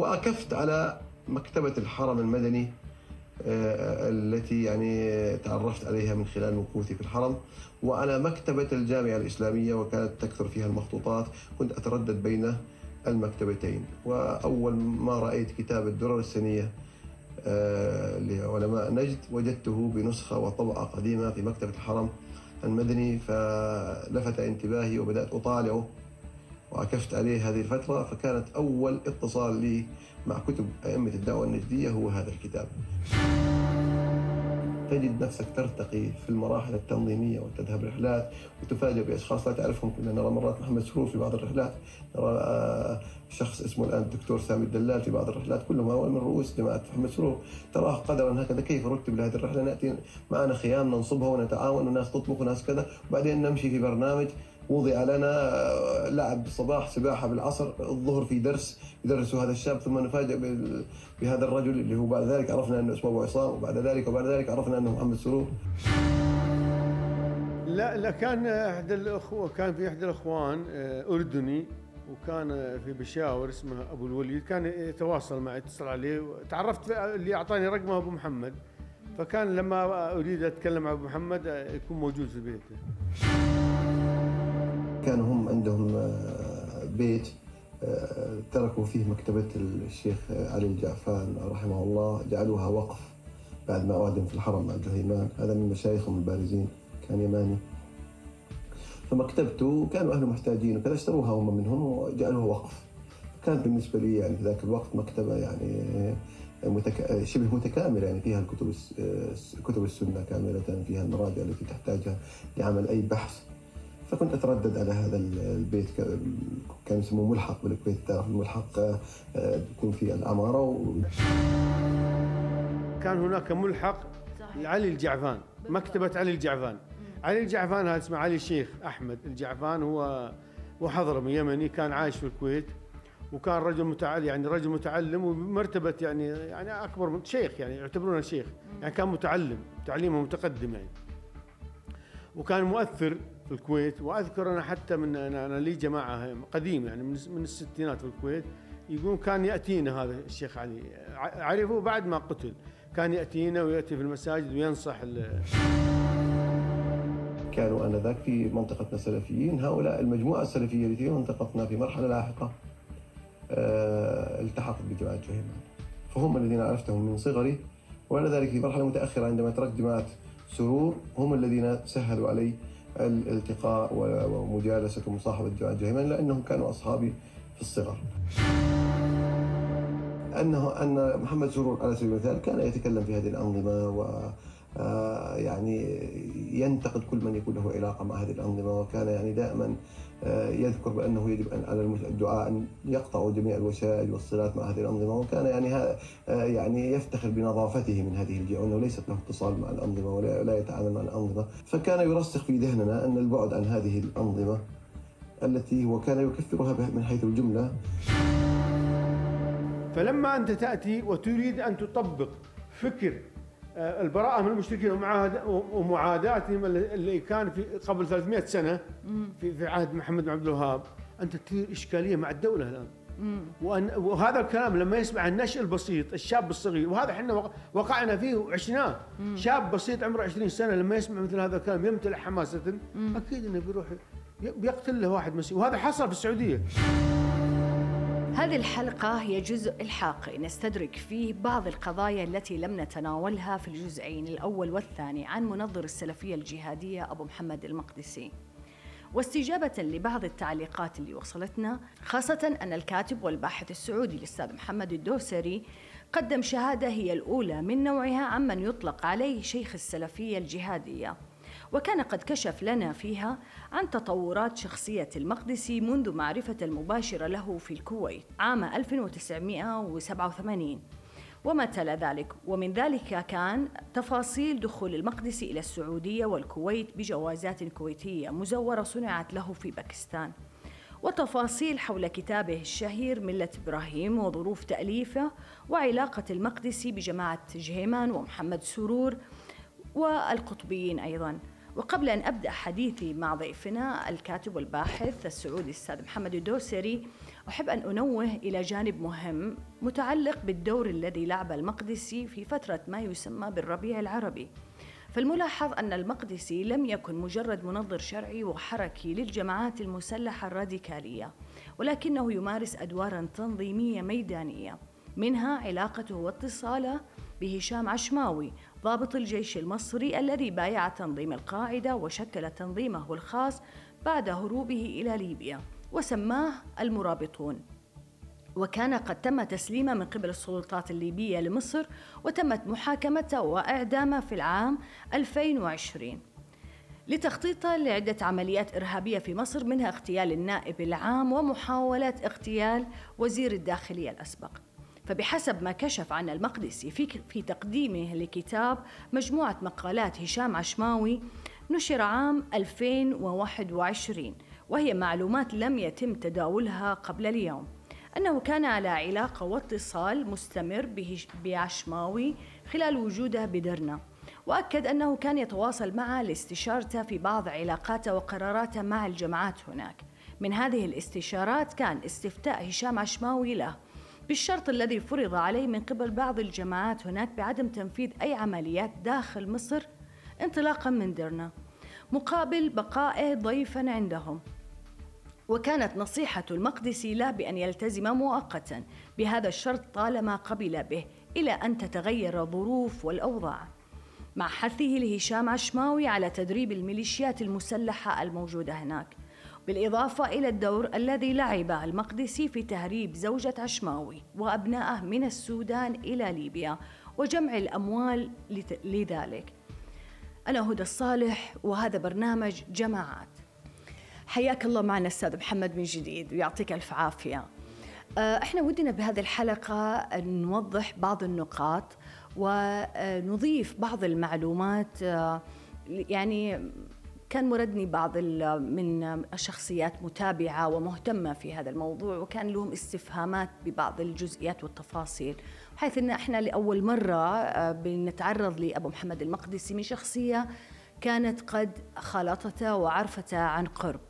وأكفت على مكتبة الحرم المدني آه، التي يعني تعرفت عليها من خلال مكوثي في الحرم. وعلى مكتبة الجامعة الإسلامية وكانت تكثر فيها المخطوطات كنت أتردد بين المكتبتين. وأول ما رأيت كتاب الدرر السنية آه، لعلماء نجد وجدته بنسخة وطبعة قديمة في مكتبة الحرم المدني فلفت انتباهي وبدأت أطالعه. وعكفت عليه هذه الفترة فكانت أول اتصال لي مع كتب أئمة الدعوة النجدية هو هذا الكتاب. تجد نفسك ترتقي في المراحل التنظيمية وتذهب رحلات وتفاجأ بأشخاص لا تعرفهم. كنا نرى مرات محمد سرور في بعض الرحلات نرى آه، شخص اسمه الآن الدكتور سامي الدلال في بعض الرحلات. كلهم هو من رؤوس جماعة محمد سرور. تراه قدرا هكذا كيف رتب لهذه الرحلة؟ نأتي معنا خيام ننصبها ونتعاون وناس تطبخ وناس كذا. وبعدين نمشي في برنامج وضع لنا لعب بالصباح سباحة بالعصر الظهر في درس يدرسوا هذا الشاب ثم نفاجأ بهذا الرجل اللي هو بعد ذلك عرفنا أنه اسمه أبو عصام وبعد ذلك وبعد ذلك عرفنا أنه محمد سرور. لا لا كان أحد الاخوه كان في أحد الأخوان آه، أردني وكان في بشاور اسمه أبو الوليد كان يتواصل معي يتصل عليه تعرفت اللي أعطاني رقمه أبو محمد. فكان لما أريد أتكلم مع أبو محمد آه، يكون موجود في بيته. كانوا هم عندهم آه، بيت آه، تركوا فيه مكتبة الشيخ علي الجعفان رحمه الله جعلوها وقف بعد ما أعدم في الحرم مع الجهيمان هذا من مشايخهم البارزين كان يماني. فمكتبته كانوا أهله محتاجين وكذا اشتروها هم منهم وجعلوها وقف. كانت بالنسبة لي يعني في ذاك الوقت مكتبة يعني متك... شبه متكاملة يعني فيها الكتب كتب السنة كاملة فيها المراجع التي تحتاجها لعمل أي بحث فكنت أتردد على هذا البيت كان يسموه ملحق بالكويت تعرف الملحق آه، يكون في العماره و... كان هناك ملحق لعلي الجعفان مكتبة علي الجعفان. علي الجعفان هذا اسمه علي الشيخ أحمد الجعفان هو وحضرمي يمني كان عايش في الكويت وكان رجل متعلم يعني رجل متعلم ومرتبة يعني يعني أكبر من شيخ يعني يعتبرونه شيخ يعني كان متعلم تعليمه متقدم يعني. وكان مؤثر في الكويت وأذكر أنا حتى من أنا لي جماعة قديم يعني من من الستينات في الكويت يقول كان يأتينا هذا الشيخ علي. عرفه بعد ما قتل كان يأتينا ويأتي في المساجد وينصح كانوا آنذاك في منطقتنا سلفيين هؤلاء المجموعة السلفية التي في منطقتنا في مرحلة لاحقة آه التحقت بجماعة جهيمان فهم الذين عرفتهم من صغري وأنا ذلك في مرحلة متأخرة عندما تركت جماعة سرور هم الذين سهلوا علي الالتقاء ومجالسة ومصاحبة جماعة جهيمان لأنهم كانوا أصحابي في الصغر. أنه أن محمد سرور على سبيل المثال كان يتكلم في هذه الأنظمة و آه، يعني ينتقد كل من يكون له علاقة مع هذه الأنظمة وكان يعني دائما يذكر بأنه يجب أن على الدعاء أن يقطعوا جميع الوسائل والصلات مع هذه الأنظمة. وكان يعني آه، يعني يفتخر بنظافته من هذه الجهة وأنه ليست له اتصال مع الأنظمة ولا يتعامل مع الأنظمة. فكان يرسخ في ذهننا أن البعد عن هذه الأنظمة التي هو كان يكفرها من حيث الجملة. فلما أنت تأتي وتريد أن تطبق فكر آه، البراءة من المشركين ومعاداتهم اللي كان في قبل 300 سنة في في عهد محمد بن عبد الوهاب. أنت تثير إشكالية مع الدولة الآن. وأن وهذا الكلام لما يسمع النشء البسيط الشاب الصغير وهذا إحنا وقعنا فيه وعشناه. شاب بسيط عمره 20 سنة لما يسمع مثل هذا الكلام يمتلئ حماسة. أكيد إنه بيروح بيقتل له واحد مسيح وهذا حصل في السعودية. هذه الحلقة هي جزء الحاقي. نستدرك فيه بعض القضايا التي لم نتناولها في الجزئين الأول والثاني عن منظر السلفية الجهادية أبو محمد المقدسي. واستجابة لبعض التعليقات اللي وصلتنا خاصة أن الكاتب والباحث السعودي الأستاذ محمد الدوسري قدم شهادة هي الأولى من نوعها عمن يطلق عليه شيخ السلفية الجهادية. وكان قد كشف لنا فيها عن تطورات شخصية المقدسي منذ معرفة المباشرة له في الكويت عام 1987 وما تلا ذلك ومن ذلك كان تفاصيل دخول المقدسي إلى السعودية والكويت بجوازات كويتية مزورة صنعت له في باكستان. وتفاصيل حول كتابه الشهير ملة إبراهيم وظروف تأليفه وعلاقة المقدسي بجماعة جهيمان ومحمد سرور والقطبيين أيضاً. وقبل أن أبدأ حديثي مع ضيفنا الكاتب والباحث السعودي الأستاذ محمد الدوسري أحب أن أنوه إلى جانب مهم متعلق بالدور الذي لعب المقدسي في فترة ما يسمى بالربيع العربي. فالملاحظ أن المقدسي لم يكن مجرد منظر شرعي وحركي للجماعات المسلحة الراديكالية ولكنه يمارس أدوارا تنظيمية ميدانية منها علاقته واتصاله بهشام عشماوي ضابط الجيش المصري الذي بايع تنظيم القاعدة وشكل تنظيمه الخاص بعد هروبه إلى ليبيا وسماه المرابطون. وكان قد تم تسليمه من قبل السلطات الليبية لمصر وتمت محاكمته وإعدامه في العام 2020 لتخطيطه لعدة عمليات إرهابية في مصر منها اغتيال النائب العام ومحاولة اغتيال وزير الداخلية الأسبق. فبحسب ما كشف عن المقدسي في في تقديمه لكتاب مجموعة مقالات هشام عشماوي نشر عام 2021 وهي معلومات لم يتم تداولها قبل اليوم. أنه كان على علاقة واتصال مستمر بعشماوي خلال وجوده بدرنا وأكد أنه كان يتواصل معه لاستشارته في بعض علاقاته وقراراته مع الجماعات هناك. من هذه الاستشارات كان استفتاء هشام عشماوي له بالشرط الذي فرض عليه من قبل بعض الجماعات هناك بعدم تنفيذ أي عمليات داخل مصر انطلاقا من درنا مقابل بقائه ضيفا عندهم. وكانت نصيحة المقدسي له بأن يلتزم مؤقتا بهذا الشرط طالما قبل به إلى أن تتغير الظروف والأوضاع. مع حثه لهشام عشماوي على تدريب الميليشيات المسلحة الموجودة هناك. بالإضافة إلى الدور الذي لعبه المقدسي في تهريب زوجة عشماوي وأبنائه من السودان إلى ليبيا وجمع الأموال لذلك. أنا هدى الصالح وهذا برنامج جماعات. حياك الله معنا أستاذ محمد من جديد ويعطيك ألف عافية. آه، إحنا ودنا بهذه الحلقة نوضح بعض النقاط ونضيف بعض المعلومات آه، يعني كان مردني بعض من الشخصيات متابعة ومهتمة في هذا الموضوع وكان لهم استفهامات ببعض الجزئيات والتفاصيل حيث أن إحنا لأول مرة آه، بنتعرض لأبو محمد المقدسي من شخصية كانت قد خلطته وعرفته عن قرب.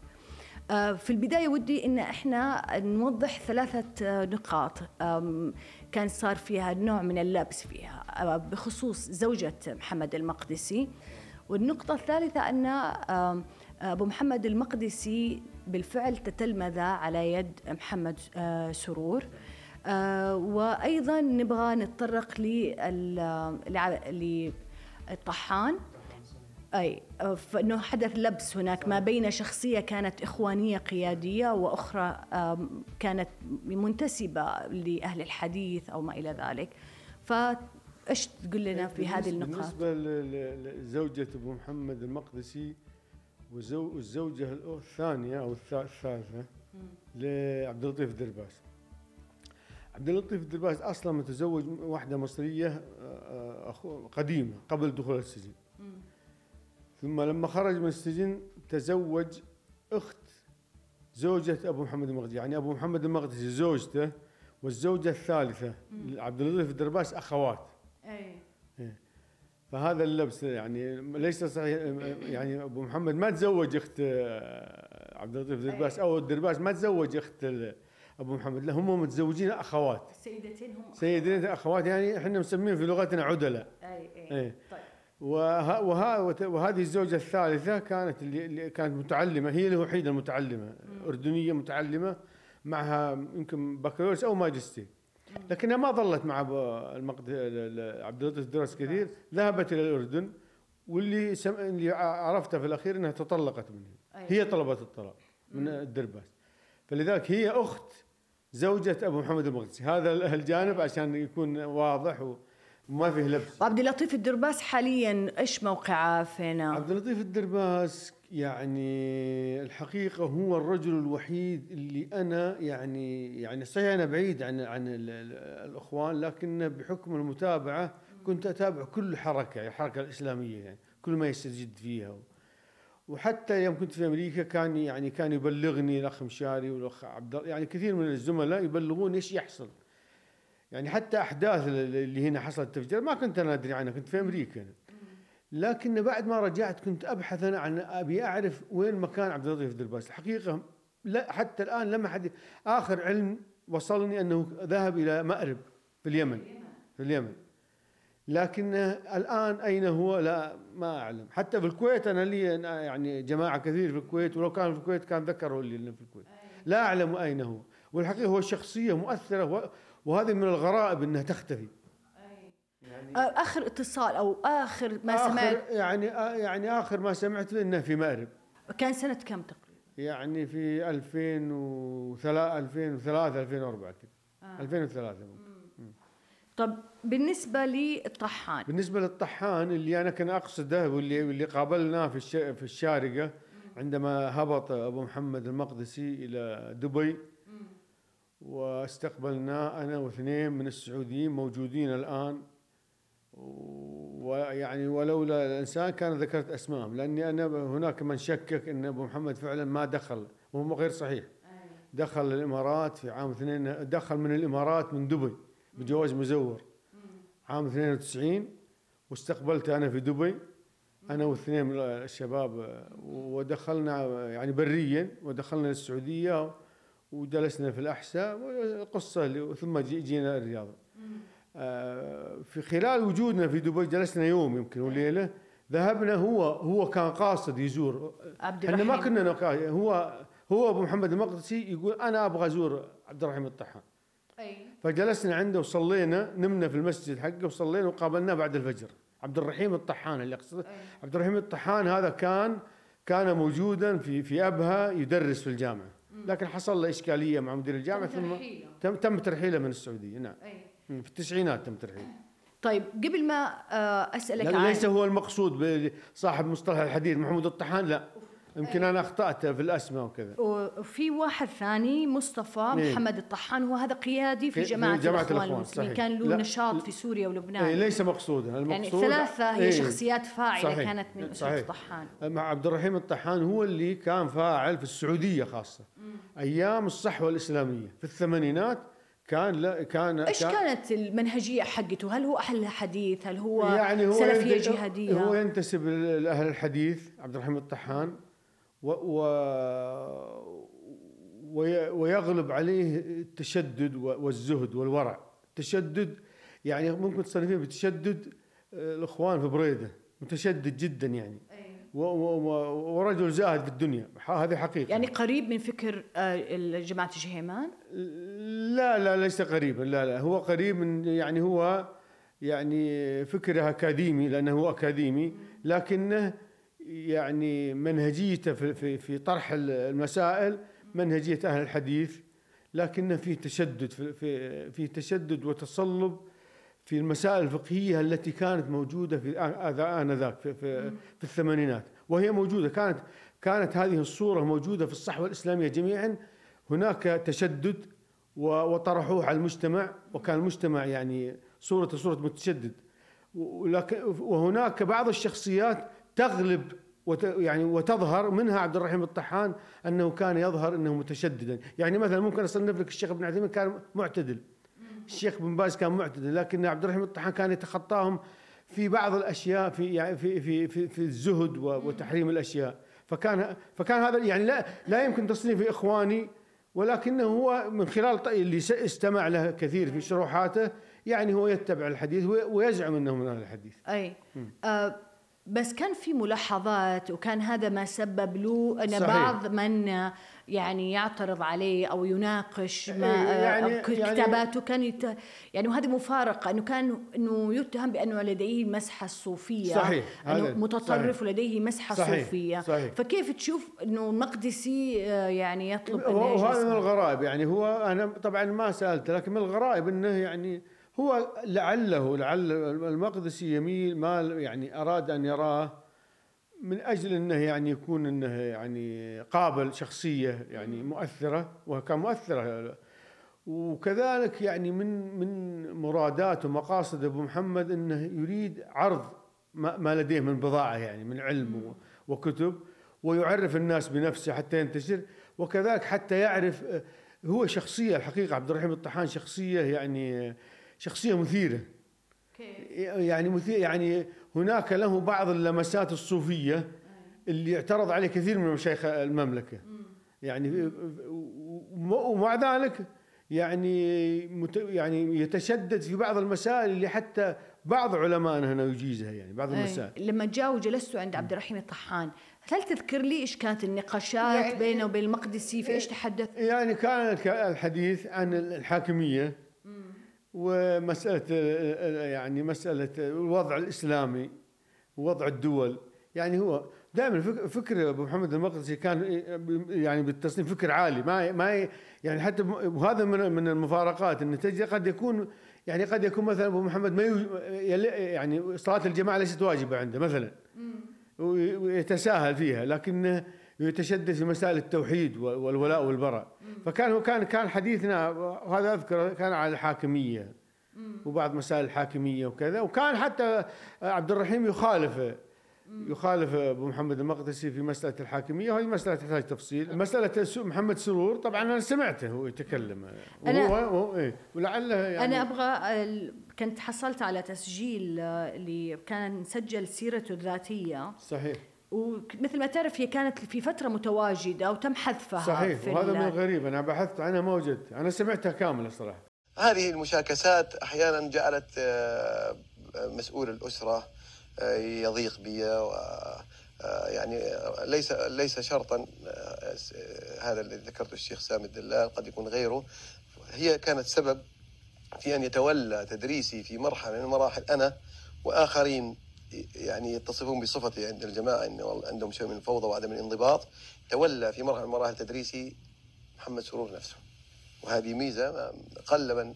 آه، في البداية ودي إن إحنا نوضح ثلاثة آه، نقاط كان صار فيها نوع من اللبس فيها بخصوص زوجة محمد المقدسي. والنقطة الثالثة أن أبو محمد المقدسي بالفعل تتلمذ على يد محمد آه، سرور. آه، وأيضا نبغى نتطرق للطحان. أي فإنه حدث لبس هناك ما بين شخصية كانت إخوانية قيادية وأخرى كانت منتسبة لأهل الحديث أو ما إلى ذلك. ف إيش تقول لنا في هذه النقاط؟ بالنسبة لزوجة أبو محمد المقدسي والزوجة الثانية أو الثالثة لعبد اللطيف الدرباس. عبد اللطيف الدرباس أصلا متزوج واحدة مصرية آه، قديمة قبل دخول السجن. ثم لما خرج من السجن تزوج أخت زوجة أبو محمد المقدسي، يعني أبو محمد المقدسي زوجته والزوجة الثالثة عبد اللطيف الدرباس أخوات. إيه. فهذا اللبس يعني ليس صحيح يعني أبو محمد ما تزوج أخت آه، عبد اللطيف الدرباس أو الدرباس ما تزوج أخت أبو محمد لا هم متزوجين أخوات سيدتين هم سيدتين أخوات يعني إحنا مسمين في لغتنا عدلاء أي أي, أي. طيب وه وه وهذه الزوجة الثالثة كانت اللي كانت متعلمة هي الوحيدة المتعلمة. أردنية متعلمة معها يمكن بكالوريوس أو ماجستير لكنها ما ظلت مع المقد... عبد اللطيف الدرس كثير. ذهبت إلى الأردن واللي سم... اللي عرفته في الأخير إنها تطلقت منه. أيوة. هي طلبت الطلاق من الدرباس فلذلك هي أخت زوجة أبو محمد المقدسي. هذا الجانب عشان يكون واضح و... وما فيه لبس. عبد اللطيف الدرباس حاليا إيش موقعه فين عبد اللطيف الدرباس يعني الحقيقة هو الرجل الوحيد اللي أنا يعني يعني صحيح أنا بعيد عن عن الإخوان لكن بحكم المتابعة كنت أتابع كل حركة الحركة الإسلامية يعني كل ما يستجد فيها. وحتى يوم كنت في أمريكا كان يعني كان يبلغني الأخ مشاري والأخ عبد يعني كثير من الزملاء يبلغون إيش يحصل. يعني حتى أحداث اللي هنا حصلت تفجير ما كنت أنا أدري عنها كنت في أمريكا لكن بعد ما رجعت كنت أبحث أنا عن أبي أعرف وين مكان عبد اللطيف درباس الحقيقة لا حتى الآن لم حد آخر علم وصلني أنه ذهب إلى مأرب في اليمن. في اليمن. لكن الآن أين هو؟ لا ما أعلم. حتى في الكويت أنا لي يعني جماعة كثير في الكويت ولو كان في الكويت كان ذكروا لي إنه في الكويت. لا أعلم أين هو. والحقيقة هو شخصية مؤثرة وهذه من الغرائب إنها تختفي. يعني آخر اتصال أو آخر ما آخر سمعت. يعني يعني آخر ما سمعت إنه في مأرب. كان سنة كم تقريبا؟ يعني في 2003 2003 2004 كذا آه. 2003 ممكن. طب بالنسبة للطحان. بالنسبة للطحان اللي أنا كان أقصده واللي اللي قابلناه في في الشارقة عندما هبط أبو محمد المقدسي إلى دبي واستقبلناه أنا واثنين من السعوديين موجودين الآن. ويعني ولولا الإنسان كان ذكرت أسمائهم لأني أنا هناك من شكك إن أبو محمد فعلا ما دخل وهو غير صحيح. دخل الإمارات في عام اثنين دخل من الإمارات من دبي بجواز مزور. عام 92 واستقبلت أنا في دبي أنا واثنين من الشباب ودخلنا يعني بريا ودخلنا للسعوديه وجلسنا في الأحساء قصه ثم جينا الرياض. في خلال وجودنا في دبي جلسنا يوم يمكن وليله ذهبنا هو هو كان قاصد يزور. عبد الرحيم ما كنا هو هو أبو محمد المقدسي يقول أنا أبغى أزور عبد الرحيم الطحان. أي. فجلسنا عنده وصلينا نمنا في المسجد حقه وصلينا وقابلناه بعد الفجر. عبد الرحيم الطحان اللي اقصده عبد الرحيم الطحان هذا كان كان موجودا في في أبها يدرس في الجامعة. لكن حصل له إشكالية مع مدير الجامعة ثم تم تم ترحيله من السعودية نعم. أي. في التسعينات تم ترحيله طيب قبل ما آه، أسألك عن ليس هو المقصود بصاحب مصطلح الحديث محمود الطحان لا. يمكن أنا أخطأت في الأسماء وكذا. وفي واحد ثاني مصطفى إيه؟ محمد الطحان وهذا قيادي في, جماعة, جماعة الإخوان المسلمين. كان له نشاط في سوريا ولبنان. إيه ليس مقصودا. المقصود يعني ثلاثة هي إيه؟ شخصيات فاعلة صحيح. كانت من أسرة الطحان. مع عبد الرحيم الطحان هو اللي كان فاعل في السعودية خاصة. مم. أيام الصحوة الإسلامية. في الثمانينات كان لا كان إيش كان كانت المنهجية حقته؟ هل هو أهل الحديث؟ هل هو يعني هو سلفية جهادية؟ هو ينتسب لأهل الحديث عبد الرحيم الطحان و, و ويغلب عليه التشدد والزهد والورع التشدد يعني ممكن تصنفيه بتشدد آه، الإخوان في بريدة متشدد جدا يعني ورجل زاهد في الدنيا. هذه حقيقة. يعني قريب من فكر آه، جماعة الجهيمان لا لا ليس قريبا لا لا هو قريب من يعني هو يعني فكره أكاديمي لأنه هو أكاديمي لكنه يعني منهجيته في في في طرح المسائل منهجية أهل الحديث لكنه في تشدد في في, في تشدد وتصلب في المسائل الفقهية التي كانت موجودة في آنذاك في, في, في الثمانينات. وهي موجودة. كانت كانت هذه الصورة موجودة في الصحوة الإسلامية جميعا. هناك تشدد وطرحوه على المجتمع. وكان المجتمع يعني صوره صورة متشدد. وهناك بعض الشخصيات تغلب وت يعني وتظهر. منها عبد الرحيم الطحان أنه كان يظهر أنه متشددا، يعني مثلا ممكن أصنف لك الشيخ ابن عثيمين كان معتدل. الشيخ بن باز كان معتدل لكن عبد الرحيم الطحان كان يتخطاهم في بعض الأشياء في يعني في في في, في الزهد وتحريم الأشياء، فكان فكان هذا يعني لا لا يمكن تصنيف إخواني ولكنه هو من خلال اللي استمع له كثير في شروحاته يعني هو يتبع الحديث ويزعم إنه من أهل الحديث. أي. آه بس كان في ملاحظات وكان هذا ما سبب له أن صحيح. بعض من يعني يعترض عليه أو يناقش ما إيه، يعني أو كتاباته يعني كان يت... يعني وهذه مفارقة إنه كان إنه يتهم بانه لديه مسحة صوفية صحيح إنه متطرف صحيح. ولديه مسحة صحيح. صوفية صحيح. فكيف تشوف إنه المقدسي آه، يعني يطلب وهذا من الغرائب يعني هو أنا طبعا ما سألته لكن من الغرائب إنه يعني هو لعله لعل المقدسي يميل ما يعني أراد أن يراه من أجل إنه يعني يكون إنه يعني قابل شخصية يعني مؤثرة وكان مؤثرة. وكذلك يعني من من مرادات ومقاصد أبو محمد إنه يريد عرض ما لديه من بضاعة يعني من علم وكتب ويعرف الناس بنفسه حتى ينتشر. وكذلك حتى يعرف هو شخصية الحقيقة عبد الرحيم الطحان شخصية يعني شخصية مثيرة. يعني مثير يعني هناك له بعض اللمسات الصوفية اللي اعترض عليه كثير من مشايخ المملكة. يعني ومع ذلك يعني مت يعني يتشدد في بعض المسائل اللي حتى بعض علمائنا هنا يجيزها يعني بعض المسائل. لما جاء وجلستوا عند عبد الرحيم الطحان هل تذكر لي إيش كانت النقاشات يعني بينه وبين المقدسي؟ في إيش تحدث؟ يعني كان الحديث عن الحاكمية ومسألة يعني مسألة الوضع الإسلامي ووضع الدول. يعني هو دائما فكر أبو محمد المقدسي كان يعني بالتصنيف فكر عالي. ما ما يعني حتى وهذا من من المفارقات إن قد يكون يعني قد يكون مثلا أبو محمد ما يعني صلاة الجماعة ليست واجبة عنده مثلا. ويتساهل فيها. لكن يتشدد في مسائل التوحيد والولاء والبراء. فكان كان كان حديثنا وهذا أذكر كان على الحاكمية وبعض مسائل الحاكمية وكذا. وكان حتى عبد الرحيم يخالف يخالف أبو محمد المقدسي في مسألة الحاكمية. وهي مسألة تحتاج تفصيل. مسألة محمد سرور طبعا أنا سمعته هو يتكلم. أنا وهو إيه. ولعله يعني أنا أبغى كنت حصلت على تسجيل اللي كان سجل سيرته الذاتية. صحيح. ومثل ما تعرف هي كانت في فترة متواجدة وتم حذفها صحيح وهذا من الغريب. أنا بحثت عنها ما وجدت. أنا سمعتها كاملة صراحة. هذه المشاكسات أحيانا جعلت آه، مسؤول الأسرة يضيق بي و آه، يعني ليس ليس شرطا آه، هذا الذي ذكرته الشيخ سامي الدلال قد يكون غيره. هي كانت سبب في أن يتولى تدريسي في مرحلة من المراحل أنا وآخرين يعني يتصفون بصفتي عند الجماعة انه عندهم شيء من الفوضى وعدم الانضباط تولى في مرحلة من مراحل تدريسي محمد سرور نفسه. وهذه ميزة قل من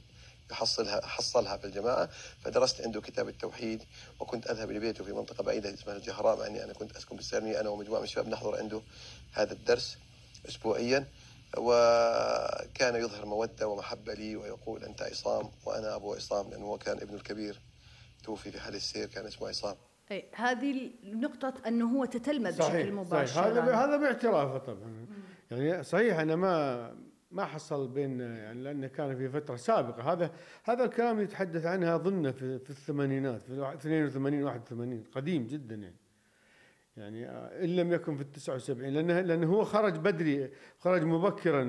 يحصلها حصلها في الجماعة. فدرست عنده كتاب التوحيد وكنت أذهب لبيته في منطقة بعيدة اسمها الجهراء مع أني أنا كنت أسكن بالسالمية أنا ومجموعة من الشباب نحضر عنده هذا الدرس أسبوعيا. وكان يظهر مودة ومحبة لي ويقول أنت عصام وأنا أبو عصام لأنه هو كان ابنه الكبير. توفي في حال السير كان اسمه عصام. أي هذه نقطة أنه هو تتلمذ بشكل مباشر. صحيح هذا هذا باعترافه طبعا. يعني صحيح أنا ما ما حصل بين يعني لأنه كان في فترة سابقة. هذا هذا الكلام يتحدث عنها اظن في, في الثمانينات في 82 81 قديم جدا يعني. يعني إن لم يكن في ال 79 لأنه لأنه هو خرج بدري خرج مبكرا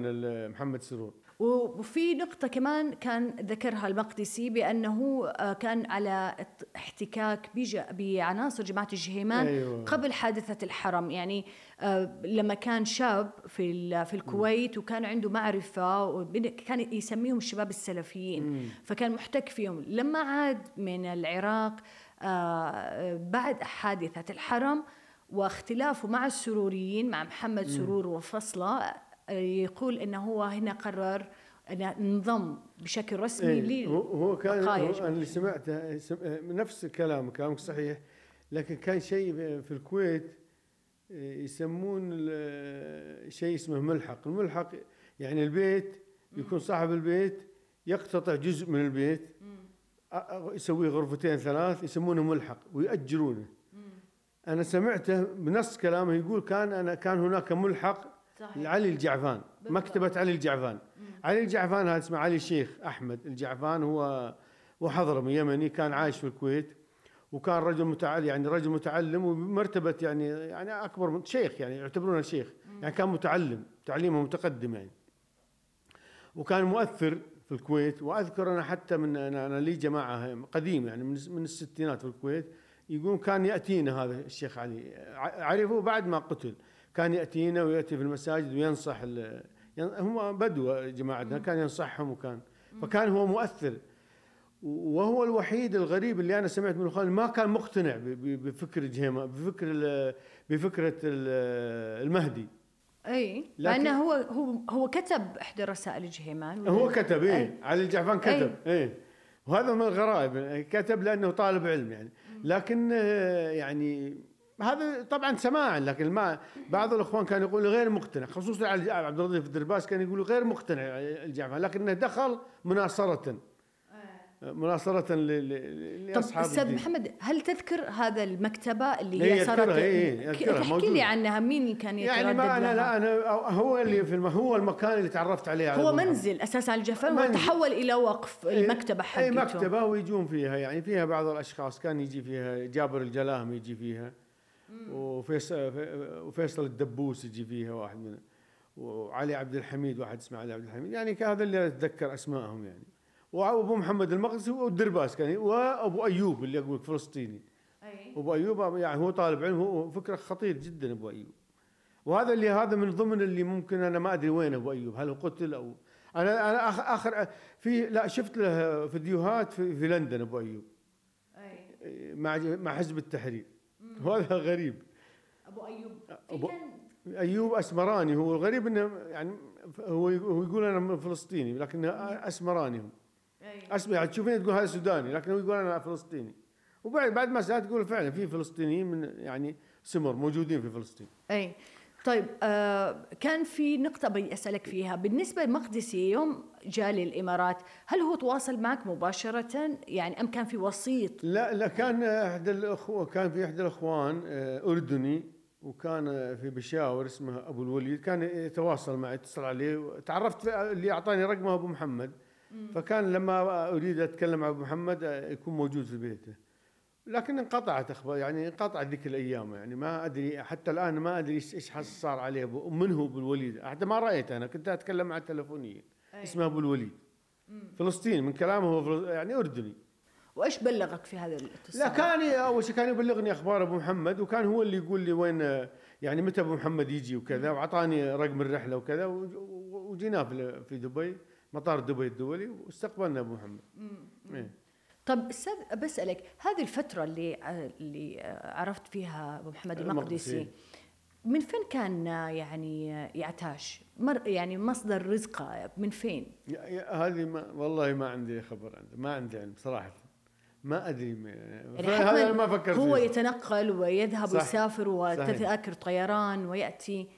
محمد سرور. وفي نقطة كمان كان ذكرها المقدسي بأنه آه، كان على احتكاك بعناصر جماعة الجهيمان أيوة. قبل حادثة الحرم. يعني آه، لما كان شاب في في الكويت وكان عنده معرفة كان يسميهم الشباب السلفيين. فكان محتك فيهم. لما عاد من العراق آه، بعد حادثة الحرم واختلافه مع السروريين مع محمد سرور وفصلة يقول إنه هو هنا قرر أن انضم بشكل رسمي إيه هو كان هو أنا اللي سمعته نفس كلام كلامك صحيح لكن كان شيء في الكويت يسمون شيء اسمه ملحق. الملحق يعني البيت يكون صاحب البيت يقتطع جزء من البيت يسوي غرفتين ثلاث يسمونه ملحق ويأجرونه. أنا سمعته بنص كلامه يقول كان أنا كان هناك ملحق صحيح. علي الجعفان مكتبة علي الجعفان. مم. علي الجعفان هذا اسمه علي الشيخ أحمد. الجعفان هو وحضرمي يمني كان عايش في الكويت وكان رجل متعلم يعني رجل متعلم وبمرتبة يعني يعني أكبر من شيخ يعني يعتبرونه شيخ. يعني كان متعلم تعليمه متقدم يعني. وكان مؤثر في الكويت وأذكر أنا حتى من أنا, أنا لي جماعة قديم يعني من من الستينات في الكويت يقول كان يأتينا هذا الشيخ علي. عرفه بعد ما قتل. كان يأتينا ويأتي في المساجد وينصح هم بدو جماعتنا كان ينصحهم وكان. فكان هو مؤثر. وهو الوحيد الغريب اللي أنا سمعت من اخواني ما كان مقتنع بفكر جهيما بفكر بفكرة المهدي. إي لأنه هو هو هو كتب إحدى رسائل جهيمان هو كتب إي أي. علي الجعفان كتب إي, أي. وهذا من الغرائب كتب لأنه طالب علم يعني. لكن يعني هذا طبعا سماعا لكن ما بعض الإخوان كانوا يقولوا غير مقتنع خصوصا على عبد اللطيف الدرباس كان يقولوا غير مقتنع الجامعة لكنه دخل مناصرة مناصرة ل- ل- طب لأصحاب أستاذ الدين. محمد هل تذكر هذا المكتبة اللي إيه، هي صارت إيه، إيه، أذكرها، احكي موجودة. لي عنها مين اللي كان يتردد يعني ما أنا؟ لا أنا هو اللي في الم... هو المكان اللي تعرفت عليه على هو محمد. منزل أساسا على الجفان. وتحول إلى وقف إيه، المكتبة حقته اي مكتبة ويجون فيها يعني فيها بعض الأشخاص كان يجي فيها جابر الجلاهم يجي فيها وفيصل وفيصل الدبوس يجي فيها واحد من وعلي عبد الحميد واحد اسمه علي عبد الحميد. يعني هذا اللي أتذكر أسمائهم يعني. وأبو محمد المقدسي والدرباس كان وأبو أيوب اللي أقول فلسطيني. أي. أبو أيوب يعني هو طالب علم هو فكره خطير جدا أبو أيوب. وهذا اللي هذا من ضمن اللي ممكن أنا ما أدري وين أبو أيوب هل قتل أو أنا أنا آخر, اخر في لا شفت له فيديوهات في, في لندن أبو أيوب. أي. مع مع حزب التحرير. وهذا غريب. أبو أيوب. أبو- أيوب أسمراني هو الغريب إنه يعني هو يقول أنا من فلسطيني لكن أسمراني هو أي. أسمع تشوفين تقول هذا سوداني لكن هو يقول أنا فلسطيني. وبعد بعد ما سألت تقول فعلا في فلسطينيين من يعني سمر موجودين في فلسطين. أي. طيب آه كان في نقطة بدي أسألك فيها. بالنسبة لمقدسي يوم جاء للإمارات هل هو تواصل معك مباشرة؟ يعني أم كان في وسيط؟ لا لا كان أحد الاخوه كان في أحد الأخوان آه، أردني وكان في بشاور اسمه أبو الوليد. كان يتواصل معي يتصل عليه تعرفت اللي أعطاني رقمه أبو محمد. فكان لما أريد أتكلم مع أبو محمد آه، يكون موجود في بيته. لكن انقطعت أخبار يعني انقطعت ذيك الأيام يعني ما أدري حتى الآن ما أدري إيش حص- صار عليه من هو أبو الوليد. حتى ما رأيت أنا كنت أتكلم معه تلفونيا اسمه أبو الوليد. فلسطيني من كلامه هو يعني أردني. وإيش بلغك في هذا الاتصال؟ لا كان أول شيء كان يبلغني أخبار أبو محمد وكان هو اللي يقول لي وين يعني متى أبو محمد يجي وكذا وأعطاني رقم الرحلة وكذا وج- وجيناه في دبي مطار دبي الدولي واستقبلنا أبو محمد. إيه. طب أستاذ بسألك هذه الفترة اللي اللي عرفت فيها أبو محمد المقدسي. من فين كان يعني يعتاش مر يعني مصدر رزقه من فين هذه ما والله ما عندي خبر عنده ما عندي علم صراحة ما أدري يعني هذا ما فكرت هو فيه. يتنقل ويذهب صح. ويسافر وتذاكر طيران ويأتي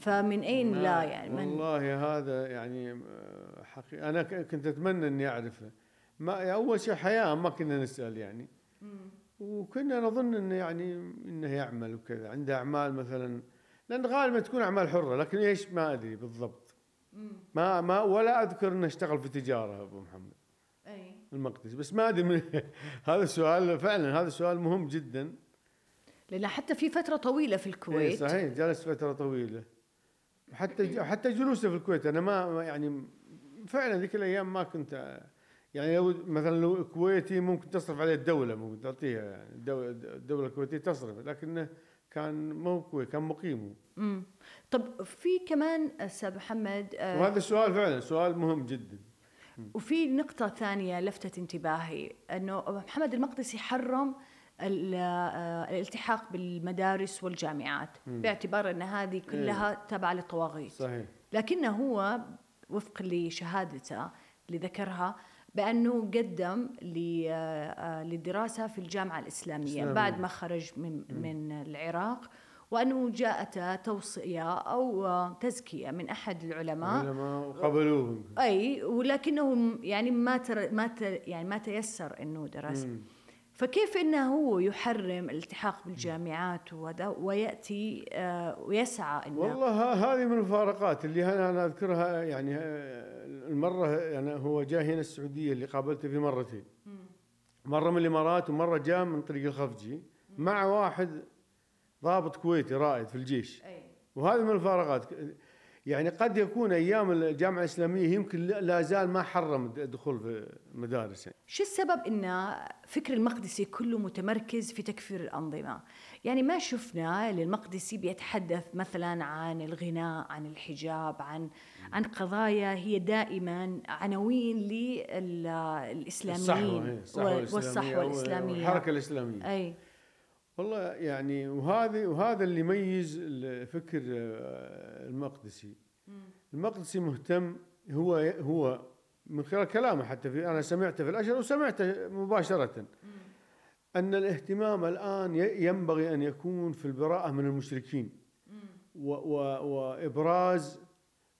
فمن أين لا يعني من والله هذا يعني آه، حقيقة أنا كنت أتمنى إني أعرفه ما أول شيء حياة ما كنا نسأل يعني. وكنا نظن إنه يعني إنه يعمل وكذا. عنده أعمال مثلا لأن غالبا تكون أعمال حرة لكن إيش؟ ما أدري بالضبط. ما ما ولا أذكر إنه اشتغل في تجارة أبو محمد. أي. المقدسي بس ما أدري هذا السؤال فعلا هذا سؤال مهم جدا. لأن حتى في فترة طويلة في إيه الكويت. صحيح جلس فترة طويلة. حتى حتى جلوسه في الكويت أنا ما ما يعني فعلا ذيك الأيام ما كنت يعني لو مثلا لو كويتي ممكن تصرف عليه الدولة ممكن تعطيها يعني الدولة, الكويتية تصرف لكنه كان ما هو كويت كان مقيم. هو. مم. طب في كمان أستاذ محمد آه، وهذا السؤال فعلا سؤال مهم جدا. وفي نقطة ثانية لفتت انتباهي إنه محمد المقدسي حرم آه، الالتحاق بالمدارس والجامعات باعتبار إن هذه كلها تابعة للطواغيت. صحيح. لكنه هو وفق لشهادته اللي ذكرها بأنه قدم ل- آه، للدراسه في الجامعة الإسلامية إسلامية. بعد ما خرج من من العراق وأنه جاءته توصية أو آه، تزكية من أحد العلماء العلماء قبلوه أي ولكنه م- يعني ما تر ما ت يعني ما تيسر إنه درس مم. فكيف إنه هو يحرم الالتحاق بالجامعات وهذا ويأتي آه ويسعى انه والله هذه من الفارقات اللي أنا أنا أذكرها يعني آه، المرة يعني هو جاء هنا السعودية اللي قابلته في مرتين. مرة من الإمارات ومرة جاء من طريق الخفجي مع واحد ضابط كويتي رائد في الجيش. وهذه من الفارقات يعني قد يكون أيام الجامعة الإسلامية يمكن لا- زال ما حرم الدخول في المدارس يعني. شو السبب إن فكر المقدسي كله متمركز في تكفير الأنظمة؟ يعني ما شفنا للمقدسي بيتحدث مثلا عن الغناء، عن الحجاب، عن عن قضايا هي دائما عناوين للاسلاميين الصحوة إيه، الصحوة والصحوة الإسلامية والحركة الإسلامية أي والله يعني وهذه وهذا اللي يميز الفكر آه، المقدسي. المقدسي مهتم هو هو من خلال كلامه حتى في أنا سمعته في الأشهر وسمعته مباشرة. أن الاهتمام الآن ينبغي أن يكون في البراءة من المشركين. و و وإبراز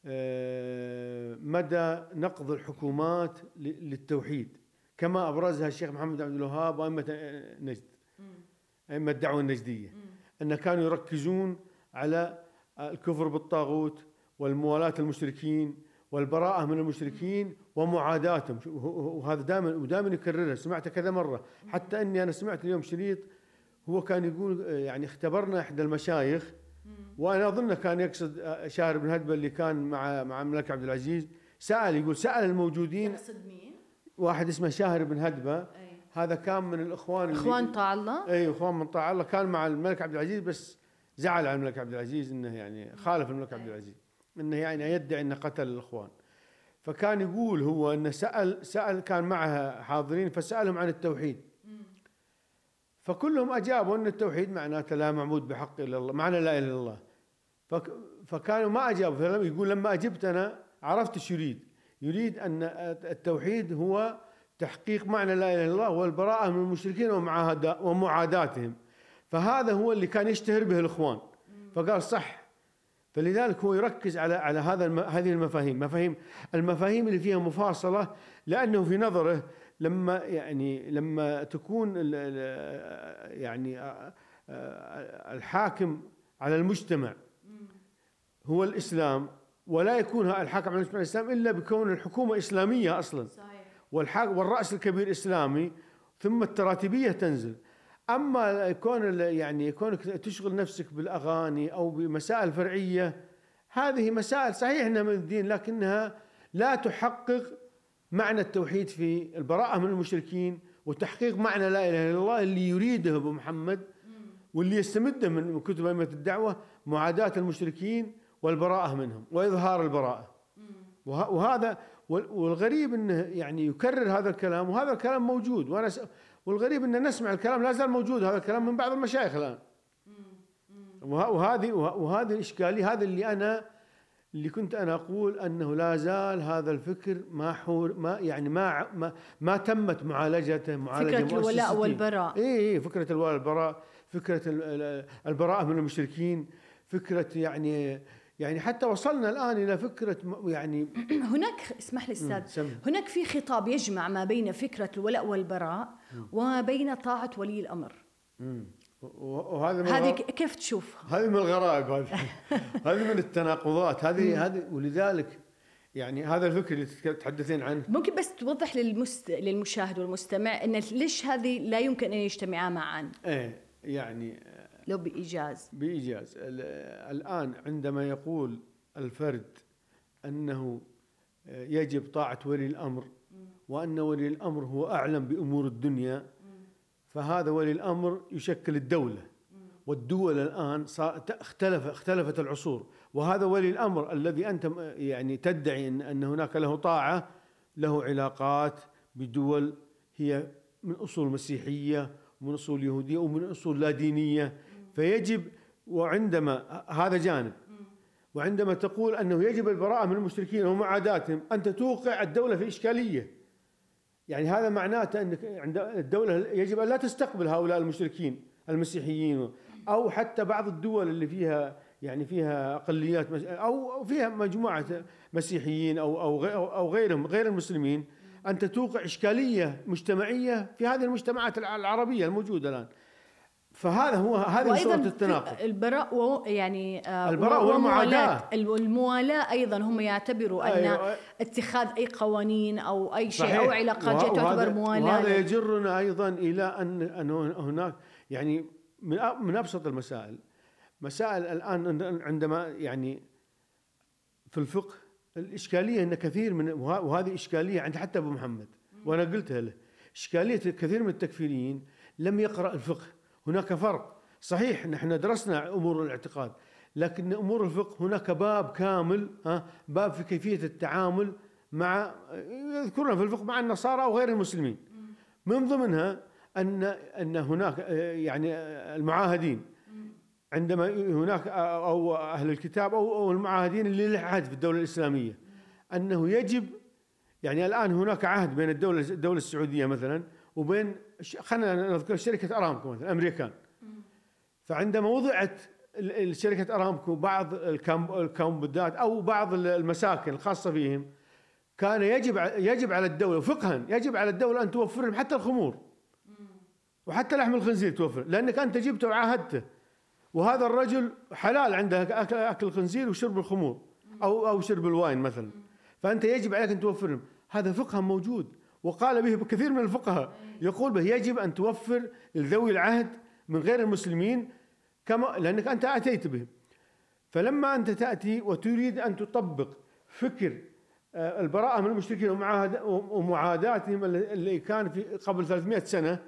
آه، مدى نقض الحكومات للتوحيد. كما أبرزها الشيخ محمد عبد الوهاب وائمه نجد. أئمة الدعوة النجدية. أن كانوا يركزون على الكفر بالطاغوت والموالاة المشركين والبراءة من المشركين ومعاداتهم. وهذا دائما ودائما يكررها. سمعته كذا مرة. حتى إني أنا سمعت اليوم شريط هو كان يقول يعني اختبرنا إحدى المشايخ وأنا اظنه كان يقصد آه، شاهر بن هدبه اللي كان مع مع الملك عبد العزيز سأل يقول سأل الموجودين يقصد مين؟ واحد اسمه شاهر بن هدبة. هذا كان من الإخوان إخوان طاع الله؟ اي إخوان من طاع الله. كان مع الملك عبد العزيز بس زعل على الملك عبد العزيز إنه يعني خالف الملك عبد العزيز. إنه يعني يدعي إنه قتل الإخوان. فكان يقول هو إنه سأل سأل كان معها حاضرين فسألهم عن التوحيد. فكلهم أجابوا إن التوحيد معناته لا معبود بحق إلا الله معنى لا إله إلا الله. فكانوا ما أجابوا. فلما يقول لما اجبت أنا عرفت إيش يريد. يريد أن التوحيد هو تحقيق معنى لا إله إلا الله والبراءة من المشركين ومعاداتهم. فهذا هو اللي كان يشتهر به الإخوان. فقال صح. فلذلك هو يركز على على هذا هذه المفاهيم. مفاهيم المفاهيم اللي فيها مفاصلة لأنه في نظره لما يعني لما تكون يعني الحاكم على المجتمع هو الإسلام ولا يكون الحاكم على المجتمع الإسلام إلا بكون الحكومة إسلامية أصلا. صحيح. والرأس الكبير إسلامي ثم التراتبية تنزل. أما كون يعني كونك تشغل نفسك بالأغاني أو بمسائل فرعية هذه مسائل صحيح إنها من الدين لكنها لا تحقق معنى التوحيد في البراءة من المشركين وتحقيق معنى لا إله إلا الله اللي يريده أبو محمد واللي يستمده من كتب أئمة الدعوة معاداة المشركين والبراءة منهم وإظهار البراءة. وهذا والغريب إنه يعني يكرر هذا الكلام وهذا الكلام موجود وأنا والغريب ان نسمع الكلام لا زال موجود هذا الكلام من بعض المشايخ الآن. وهذه وهذه الإشكالية هذا اللي أنا اللي كنت أنا أقول أنه لا زال هذا الفكر ما حور ما يعني ما ما, ما تمت معالجته معالجة فكرة الولاء والبراء. اي اي فكرة الولاء والبراء فكرة البراءة من المشركين فكرة يعني يعني حتى وصلنا الآن إلى فكرة يعني هناك اسمح لي أستاذ. هناك في خطاب يجمع ما بين فكرة الولاء والبراء وما بين طاعة ولي الأمر. وهذا هذه كيف تشوفها؟ هذه من الغرائب هذه. هذه من التناقضات. هذه هذه ولذلك يعني هذا الفكر اللي تتحدثين عنه. ممكن بس توضح للمست... للمشاهد والمستمع إن ليش هذه لا يمكن أن يجتمعا معا؟ إيه يعني لو بإيجاز. بإيجاز. الآن عندما يقول الفرد أنه يجب طاعة ولي الأمر وأن ولي الأمر هو أعلم بأمور الدنيا فهذا ولي الأمر يشكل الدولة. والدول الآن اختلف اختلفت العصور. وهذا ولي الأمر الذي أنت يعني تدعي أن, أن هناك له طاعة له علاقات بدول هي من أصول مسيحية ومن أصول يهودية ومن أصول لا دينية فيجب وعندما هذا جانب. وعندما تقول أنه يجب البراءة من المشركين ومعاداتهم أنت توقع الدولة في إشكالية. يعني هذا معناته أنك عند الدولة يجب أن لا تستقبل هؤلاء المشركين المسيحيين أو حتى بعض الدول اللي فيها يعني فيها أقليات أو فيها مجموعة مسيحيين أو أو أو غيرهم غير المسلمين. أنت توقع إشكالية مجتمعية في هذه المجتمعات العربية الموجودة الآن. فهذا هو هذه صورة التناقض البراء يعني آه، البراء والمعاداة الموالاة أيضا هم يعتبروا أن أيوة. اتخاذ أي قوانين أو أي شيء صحيح. أو علاقات. تعتبر موالاة وهذا يجرنا أيضا إلى أن أن هناك يعني من من أبسط المسائل مسائل الآن عندما يعني في الفقه الإشكالية أن كثير من وهذه إشكالية عند حتى أبو محمد وأنا قلتها له إشكالية كثير من التكفيريين لم يقرأ الفقه هناك فرق. صحيح نحن درسنا أمور الاعتقاد لكن أمور الفقه هناك باب كامل ها باب في كيفية التعامل مع يذكرون في الفقه مع النصارى وغير المسلمين. من ضمنها أن أن هناك يعني المعاهدين. عندما هناك أو أهل الكتاب أو المعاهدين اللي له عهد في الدولة الإسلامية. أنه يجب يعني الآن هناك عهد بين الدولة الدولة السعودية مثلا وبين خلينا نذكر شركة أرامكو مثلا أمريكان. فعندما وضعت شركة أرامكو بعض الكامبودات أو بعض المساكن الخاصة فيهم كان يجب يجب على الدولة فقها يجب على الدولة أن توفر لهم حتى الخمور. وحتى لحم الخنزير توفر لأنك أنت جبته وعاهدته. وهذا الرجل حلال عنده اكل أكل الخنزير وشرب الخمور أو أو شرب الواين مثلا. فأنت يجب عليك أن توفر لهم هذا فقها موجود. وقال به كثير من الفقهاء يقول به يجب أن توفر لذوي العهد من غير المسلمين كما لأنك أنت أتيت به. فلما أنت تأتي وتريد أن تطبق فكر آه، البراءة من المشركين ومعاداتهم اللي كان في قبل 300 سنة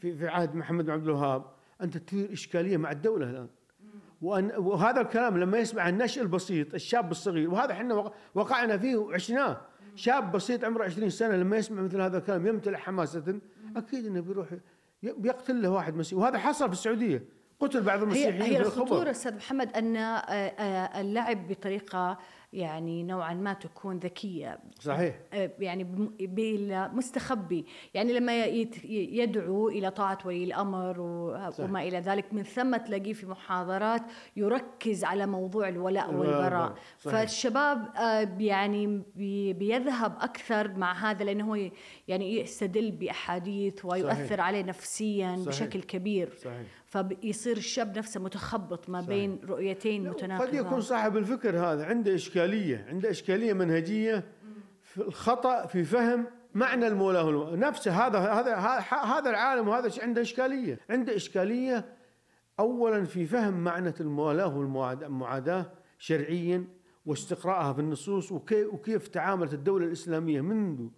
في في عهد محمد بن عبد الوهاب أنت تثير إشكالية مع الدولة الآن. وأن وهذا الكلام لما يسمع النشء البسيط الشاب الصغير وهذا إحنا وقعنا فيه وعشناه. شاب بسيط عمره 20 سنة لما يسمع مثل هذا الكلام يمتلئ حماسة أكيد إنه بيروح بيقتل له واحد مسيحي وهذا حصل في السعودية. قتل بعض المسيحيين هي, هي الخطورة أستاذ محمد أن آه، آه، اللعب بطريقة يعني نوعا ما تكون ذكية صحيح آه، يعني مستخبي يعني لما يدعو إلى طاعة ولي الأمر وما إلى ذلك من ثم تلاقيه في محاضرات يركز على موضوع الولاء والبراء. فالشباب يعني بيذهب أكثر مع هذا لأنه هو يعني يستدل بأحاديث ويؤثر صحيح. عليه نفسيا صحيح. بشكل كبير صحيح. فيصير الشاب نفسه متخبط ما بين صحيح. رؤيتين متناقضات قد يكون صاحب الفكر هذا عنده إشكالية عنده إشكالية منهجية في الخطأ في فهم معنى المولاه نفسه هذا هذا هذا العالم وهذا عنده إشكالية. عنده إشكالية اولا في فهم معنى المولاه والمعاداه شرعيا واستقراءها في النصوص وكيف تعاملت الدولة الإسلامية منذ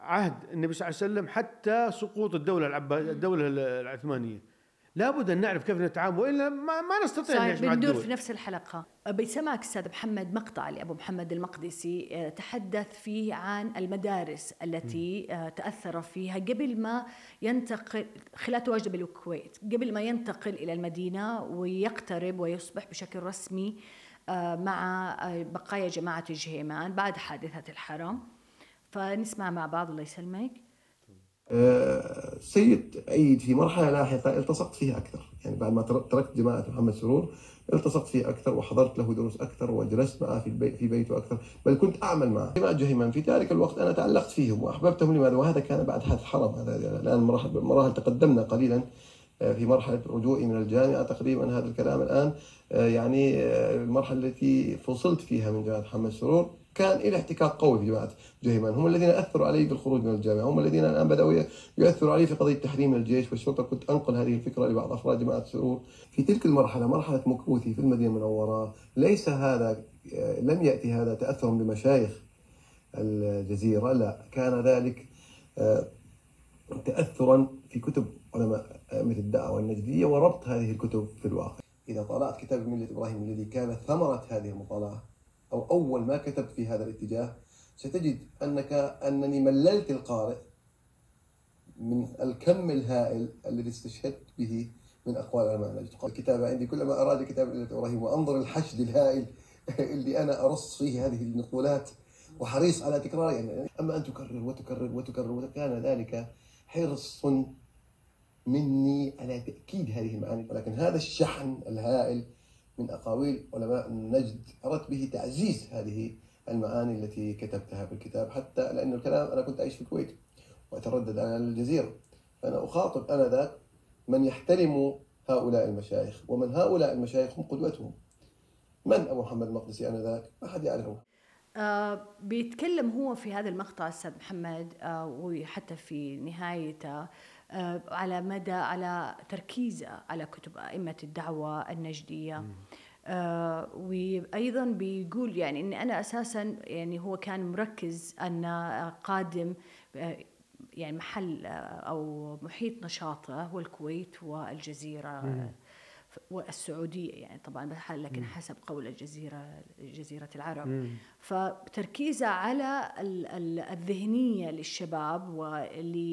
عهد النبي صلى الله عليه وسلم حتى سقوط الدولة الدولة العثمانية. لابد أن نعرف كيف نتعامل وإلا ما, ما نستطيع أن نعيش مع الدول. في نفس الحلقة. بيسمعك أستاذ محمد مقطع لأبو محمد المقدسي آه، تحدث فيه عن المدارس التي م. آه، تأثر فيها قبل ما ينتقل خلال تواجده بالكويت قبل ما ينتقل إلى المدينة ويقترب ويصبح بشكل رسمي آه، مع بقايا جماعة الجهيمان بعد حادثة الحرم. فنسمع مع بعض الله يسلمك. سيد أيد في مرحلة لاحقة التصقت فيها أكثر. يعني بعد ما تركت جماعة محمد سرور التصقت فيه أكثر وحضرت له دروس أكثر وجلست معه في البيت في بيته أكثر بل كنت أعمل معه. جماعة جهيمان في ذلك الوقت أنا تعلقت فيهم وأحببتهم لماذا؟ وهذا كان بعد حادث الحرم هذا الآن مراحل, مراحل تقدمنا قليلا آه، في مرحلة رجوعي من الجامعة تقريبا هذا الكلام الآن. آه، يعني آه، المرحلة التي فصلت فيها من جامعة محمد سرور كان إلى احتكاك قوي في جماعة جهيمان. هم الذين أثروا علي بالخروج من الجامعة. هم الذين الآن بدأوا يؤثروا علي في قضية تحريم الجيش. والشرطة كنت أنقل هذه الفكرة لبعض أفراد جماعة سرور في تلك المرحلة مرحلة مكوثي في المدينة المنورة ليس هذا لم يأتي هذا تأثرا بمشايخ الجزيرة لا. كان ذلك آه، تأثرا في كتب علماء مثل الدعوة النجدية وربط هذه الكتب في الواقع. إذا طالعت كتاب ملة إبراهيم الذي كان ثمرة هذه المطالعة أو أول ما كتبت في هذا الاتجاه ستجد أنك أنني مللت القارئ من الكم الهائل الذي استشهدت به من أقوال العلماء نجد الكتابة عندي كلما أراد كتاب ملة إبراهيم وأنظر الحشد الهائل اللي أنا أرص فيه هذه النقولات وحريص على تكرارها يعني أما أن تكرر وتكرر وتكرر وكان ذلك حرص مني على تأكيد هذه المعاني. ولكن هذا الشحن الهائل من أقاويل علماء النجد أردت به تعزيز هذه المعاني التي كتبتها في الكتاب حتى لأن الكلام أنا كنت أعيش في الكويت وأتردد على الجزيرة. فأنا أخاطب أنا ذاك من يحترم هؤلاء المشايخ ومن هؤلاء المشايخ هم قدوتهم. من أبو محمد المقدسي آنذاك؟ ما حد يعرفه. آه بيتكلم هو في هذا المقطع أستاذ محمد آه وحتى في نهايته. على مدى على تركيزه على كتب أئمة الدعوة النجدية. آه وأيضا بيقول يعني إن أنا أساسا يعني هو كان مركز أن قادم آه يعني محل آه، أو محيط نشاطه هو الكويت والجزيرة. مم. والسعودية يعني طبعا لكن حسب قول الجزيرة جزيره العرب. مم. فتركيزه على الذهنية للشباب ول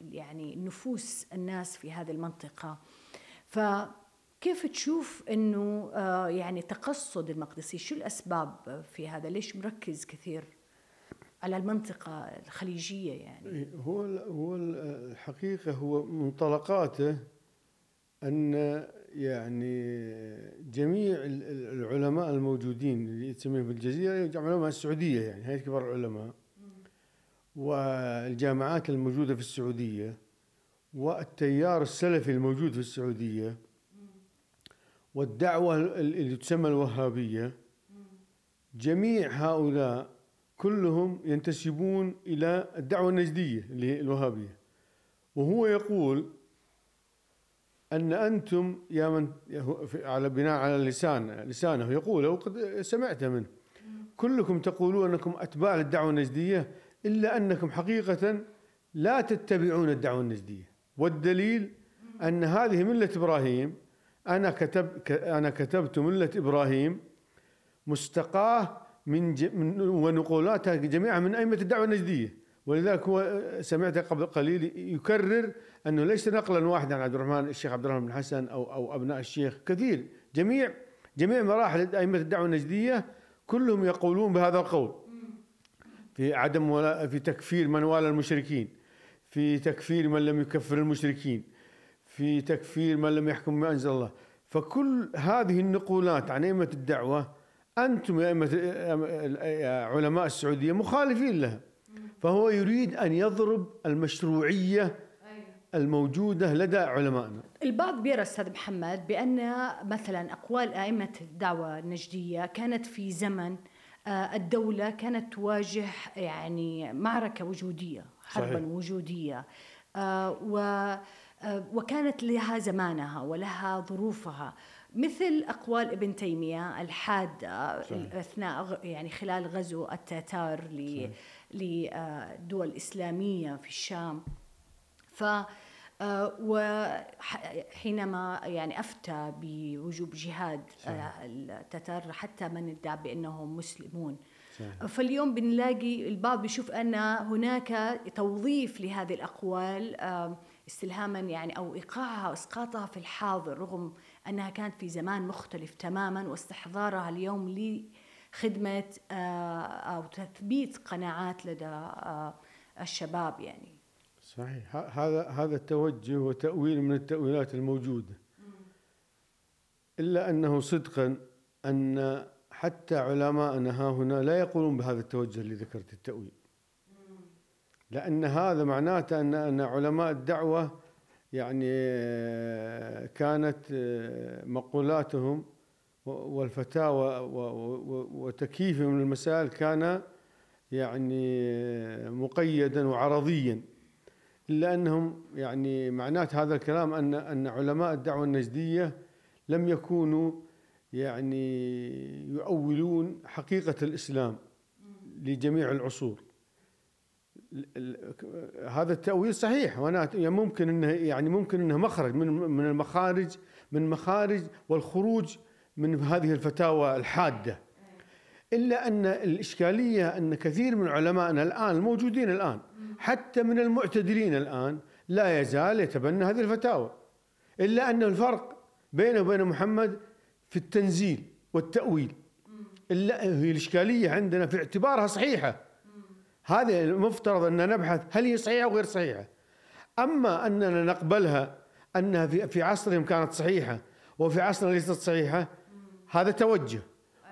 يعني نفوس الناس في هذه المنطقة. فكيف تشوف إنه آه، يعني تقصد المقدسي؟ شو الأسباب في هذا؟ ليش مركز كثير على المنطقة الخليجية يعني؟ إيه، هو هو الحقيقة هو منطلقاته أن يعني جميع العلماء الموجودين اللي تسميهم في الجزيرة علماء السعودية يعني هاي كبار العلماء. والجامعات الموجودة في السعودية والتيار السلفي الموجود في السعودية والدعوة اللي تسمى الوهابية. جميع هؤلاء كلهم ينتسبون إلى الدعوة النجدية اللي هي الوهابية. وهو يقول أن أنتم يا من على بناء على لسان لسانه يقول وقد سمعت منه. كلكم تقولون أنكم أتباع للدعوة النجدية إلا أنكم حقيقة لا تتبعون الدعوة النجدية. والدليل أن هذه ملة إبراهيم أنا كتب أنا كتبت ملة إبراهيم مستقاة من, من ونقولاتها جميعها من أئمة الدعوة النجدية. ولذلك هو سمعت قبل قليل يكرر أنه ليس نقلا واحدا عن عبد الرحمن الشيخ عبد الرحمن بن حسن أو أو أبناء الشيخ كثير جميع جميع مراحل أئمة الدعوة النجدية كلهم يقولون بهذا القول. في عدم ولا في تكفير من والى المشركين في تكفير من لم يكفر المشركين في تكفير من لم يحكم بما أنزل الله. فكل هذه النقولات عن أئمة الدعوة أنتم يا أئمة علماء السعودية مخالفين لها. فهو يريد أن يضرب المشروعية الموجودة لدى علمائنا. البعض بيرى أستاذ محمد بأن مثلا أقوال أئمة الدعوة النجدية كانت في زمن آه، الدولة كانت تواجه يعني معركة وجودية حربا صحيح. وجودية آه، و آه، وكانت لها زمانها ولها ظروفها مثل أقوال ابن تيمية الحادة صحيح. أثناء يعني خلال غزو التتار للدول الاسلاميه في الشام ف وحينما يعني أفتى بوجوب جهاد صحيح. التتار حتى من ادعى بأنهم مسلمون صحيح. فاليوم بنلاقي البعض بيشوف أن هناك توظيف لهذه الأقوال استلهاما يعني أو إيقاعها وإسقاطها في الحاضر رغم أنها كانت في زمان مختلف تماما واستحضارها اليوم لخدمة أو تثبيت قناعات لدى الشباب يعني. صحيح. هذا هذا التوجه وتأويل من التأويلات الموجودة. إلا أنه صدقا أن حتى علماءنا ها هنا لا يقولون بهذا التوجه اللي ذكرت التأويل. لأن هذا معناته أن أن علماء الدعوة يعني كانت مقولاتهم والفتاوى وتكييفهم للمسائل كان يعني مقيدا وعرضيا. إلا أنهم يعني معنات هذا الكلام أن أن علماء الدعوة النجدية لم يكونوا يعني يؤولون حقيقة الإسلام لجميع العصور. هذا التأويل صحيح وأنا يعني ممكن إنه يعني ممكن إنه مخرج من من المخارج من مخارج والخروج من هذه الفتاوى الحادة. إلا أن الإشكالية أن كثير من علمائنا الآن الموجودين الآن حتى من المعتدلين الآن لا يزال يتبنى هذه الفتاوى. إلا أن الفرق بينه وبين محمد في التنزيل والتأويل. إلا هي الإشكالية عندنا في اعتبارها صحيحة. هذه المفترض أن نبحث هل هي صحيحة أو غير صحيحة. أما أننا نقبلها أنها في في عصرهم كانت صحيحة وفي عصرنا ليست صحيحة هذا توجه.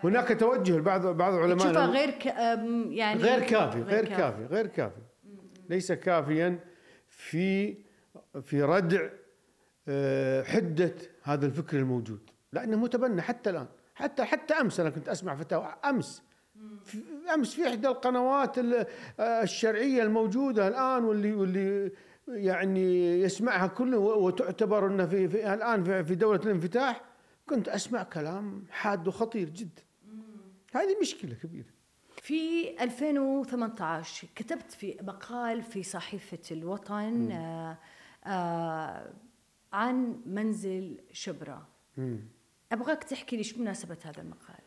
هناك توجه لبعض بعض العلماء غير ك... يعني غير كافي غير كافي. غير كافي. ليس كافيا في في ردع آه، حدة هذا الفكر الموجود. لأنه متبنى حتى الآن. حتى حتى أمس أنا كنت أسمع فتاوى أمس أمس في إحدى القنوات آه، الشرعية الموجودة الآن واللي واللي يعني يسمعها كل وتعتبر إنه في, في الآن في دولة الانفتاح كنت أسمع كلام حاد وخطير جدا هذه مشكلة كبيرة. في 2018 كتبت في مقال في صحيفة الوطن آه آه عن منزل شبرا. مم. أبغاك تحكي لي شو مناسبة هذا المقال؟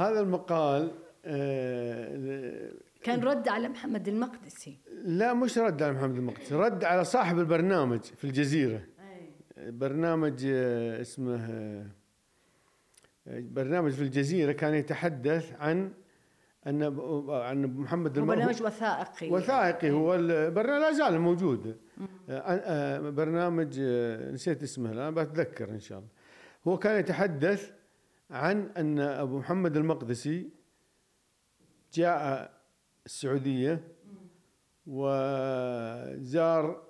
هذا المقال آه كان رد على محمد المقدسي. لا مش رد على محمد المقدسي رد على صاحب البرنامج في الجزيرة. أي. برنامج آه اسمه آه برنامج في الجزيرة كان يتحدث عن أن عن محمد هو برنامج وثائقي. وثائقي هو البرنامج لا زال موجود. برنامج نسيت اسمه الآن بتذكر إن شاء الله. هو كان يتحدث عن أن أبو محمد المقدسي جاء السعودية وزار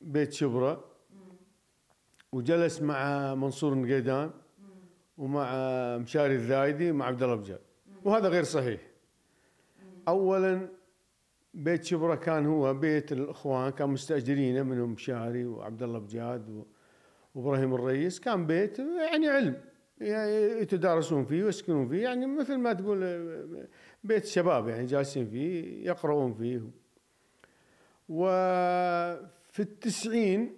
بيت شبرا وجلس مع منصور النقيدان ومع مشاري الذايدي ومع عبد الله بجاد وهذا غير صحيح. اولا بيت شبرا كان هو بيت الإخوان كان مستاجرينه منهم مشاري وعبد الله بجاد وإبراهيم الرئيس. كان بيت يعني علم. يتدارسون فيه ويسكنون فيه يعني مثل ما تقول بيت شباب يعني جالسين فيه يقرؤون فيه. وفي التسعين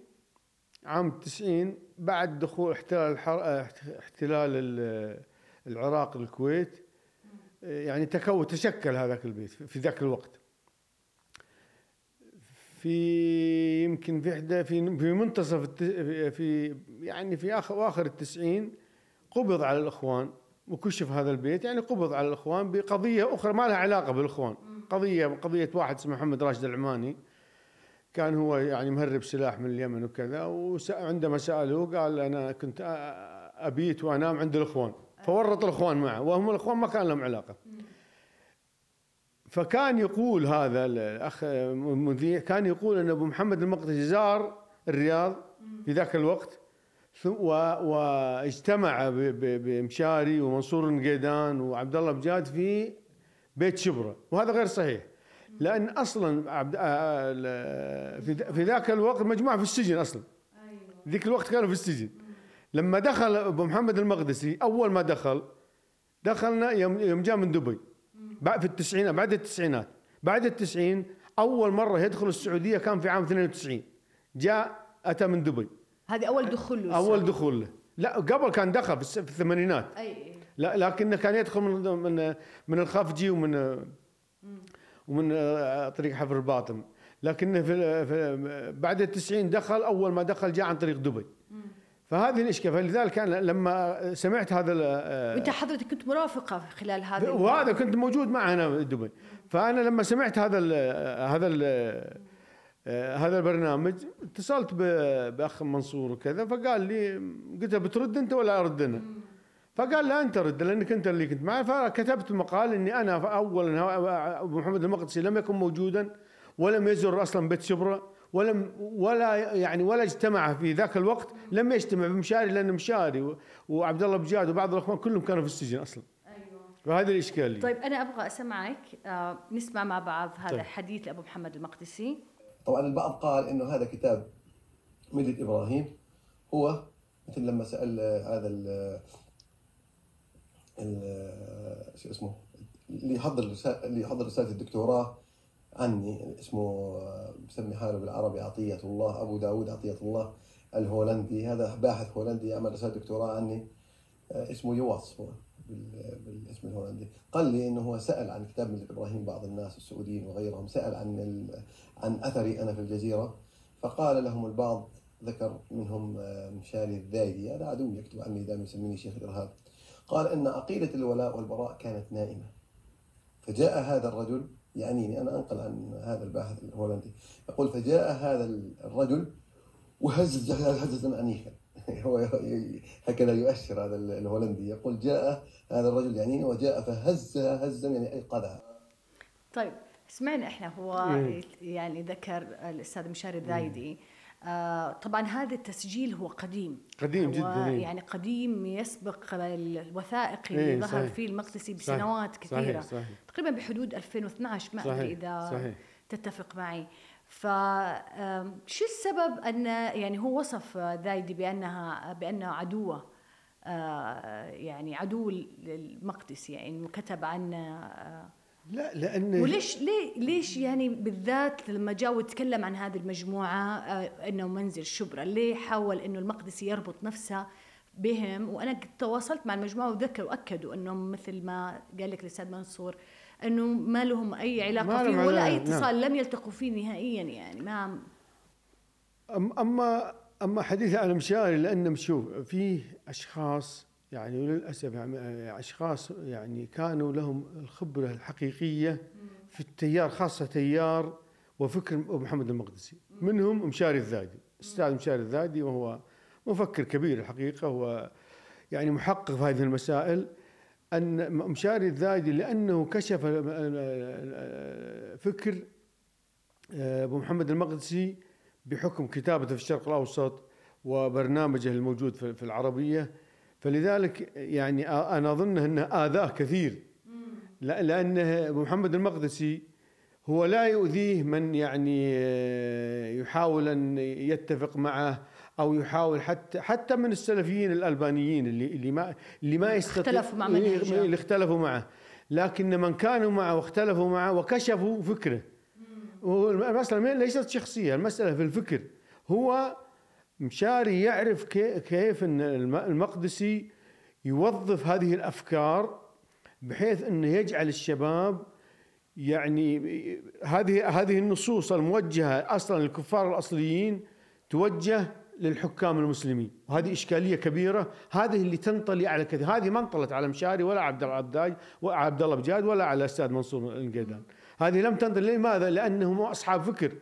عام التسعين بعد دخول احتلال احتلال العراق الكويت يعني تكون تشكل هذاك البيت في ذاك الوقت. في يمكن في إحدى في في منتصف في يعني في اخر اخر التسعين قبض على الإخوان وكشف هذا البيت يعني قبض على الإخوان بقضية أخرى ما لها علاقة بالإخوان. قضية قضية واحد اسمه محمد راشد العماني كان هو يعني مهرب سلاح من اليمن وكذا وعندما سألوه قال أنا كنت أبيت وأنام عند الإخوان. فورط الإخوان معه وهم الإخوان ما كان لهم علاقة. فكان يقول هذا الأخ المذيع كان يقول أن أبو محمد المقدسي زار الرياض في ذاك الوقت واجتمع بمشاري ومنصور النقيدان وعبد الله بجاد في بيت شبرا. وهذا غير صحيح. لأن أصلا عبد آه، في ذاك الوقت مجموعة في السجن أصلا. أيوة. ذيك الوقت كانوا في السجن. لما دخل أبو محمد المقدسي أول ما دخل دخلنا يوم جاء من دبي. بعد في التسعينات بعد التسعينات. بعد التسعين أول مرة يدخل السعودية كان في عام 92 جاء أتى من دبي. هذه أول دخول له أول دخول. له لا قبل كان دخل في الثمانينات. أي لا لكنه كان يدخل من من من الخفجي ومن ومن آه، طريق حفر الباطن. لكنه في بعد التسعين دخل أول ما دخل جاء عن طريق دبي. فهذه الإشكال. فلذلك أنا لما سمعت هذا آه، انت حضرتك كنت مرافقة خلال هذا وهذا كنت موجود معنا دبي. فأنا لما سمعت هذا ال هذا ال آه، هذا البرنامج اتصلت بأخ منصور وكذا فقال لي قلت بترد أنت ولا أرد أنا؟ فقال لا أنت رد لأنك أنت اللي كنت معي. فكتبت مقال إني أنا اولا أبو محمد المقدسي لم يكن موجودا ولم يزر أصلا بيت شبرا ولم ولا يعني ولا اجتمع في ذاك الوقت لم يجتمع بمشاري لأن مشاري وعبد الله بجاد وبعض الأخوان كلهم كانوا في السجن أصلا. أيوه. وهذه الإشكالية. طيب أنا أبغى أسمعك آه نسمع مع بعض هذا طيب. حديث لأبو محمد المقدسي. طبعا البعض قال إنه هذا كتاب ملة إبراهيم. هو مثل لما سأل هذا شو اسمه؟ اللي يحضر اللي يحضر رسالة الدكتوراه عني اسمه بسمي حاله بالعربي عطية الله أبو داود عطية الله الهولندي. هذا باحث هولندي يعمل رسالة دكتوراه عني اسمه يواص بالاسم الهولندي قال لي انه هو سال عن كتاب من إبراهيم بعض الناس السعوديين وغيرهم سال عن عن اثري أنا في الجزيره فقال لهم البعض ذكر منهم مشاري الذايدي هذا عدو يكتب عني دائما يسميني شيخ الارهاب قال ان عقيده الولاء والبراء كانت نائمه فجاء هذا الرجل يعنيني أنا أنقل عن هذا الباحث الهولندي يقول فجاء هذا الرجل وهز هزة عنيفا هو هكذا يؤشر هذا الهولندي. يقول جاء هذا الرجل يعنيني وجاء فهزها هزا يعني أيقظها. طيب سمعنا إحنا. هو يعني ذكر الأستاذ مشاري الذايدي آه طبعا هذا التسجيل هو قديم. قديم جدا إيه. يعني قديم يسبق الوثائق اللي إيه ظهر فيه المقدسي بسنوات صحيح كثيرة. صحيح. صحيح تقريبا بحدود 2012 ما أدري إذا صحيح. تتفق معي. ف شو السبب أن يعني هو وصف ذايدي بأنها بانه عدوة؟ آه، يعني عدو المقدسي يعني كتب عن لا لأن وليش ليه ليش يعني بالذات لما جاء وتكلم عن هذه المجموعة آه، إنه منزل شبرا ليه حاول إنه المقدسي يربط نفسه بهم؟ وأنا تواصلت مع المجموعة وذكروا وأكدوا إنهم مثل ما قال لك الأستاذ منصور إنه ما لهم أي علاقة فيه ولا أي اتصال نعم. لم يلتقوا فيه نهائيا يعني ما اما أما حديث عن مشاري لأن شوف فيه أشخاص يعني وللاسف يعني أشخاص يعني كانوا لهم الخبرة الحقيقية في التيار خاصة تيار وفكر أبو محمد المقدسي. منهم مشاري الذادي أستاذ مشاري الذادي وهو مفكر كبير الحقيقة هو يعني محقق في هذه المسائل. أن مشاري الذادي لأنه كشف فكر أبو محمد المقدسي بحكم كتابته في الشرق الأوسط وبرنامجه الموجود في العربية. فلذلك يعني أنا أظن انه اذاه كثير. لأن أبو محمد المقدسي هو لا يؤذيه من يعني يحاول أن يتفق معه أو يحاول حتى حتى من السلفيين الألبانيين اللي اللي ما اللي ما اختلفوا مع اللي اختلفوا معه. لكن من كانوا معه واختلفوا معه وكشفوا فكره. المسألة ليست شخصية المسألة في الفكر. هو مشاري يعرف كيف إن المقدسي يوظف هذه الأفكار بحيث إنه يجعل الشباب يعني هذه هذه النصوص الموجهة أصلا للكفار الأصليين توجه للحكام المسلمين. وهذه إشكالية كبيرة. هذه اللي تنطلي على كثير. هذه ما انطلت على مشاري ولا عبد العبداج وعبد الله بجاد ولا على الأستاذ منصور القيدان. هذه لم تنطلي. لماذا لأنهم أصحاب فكر.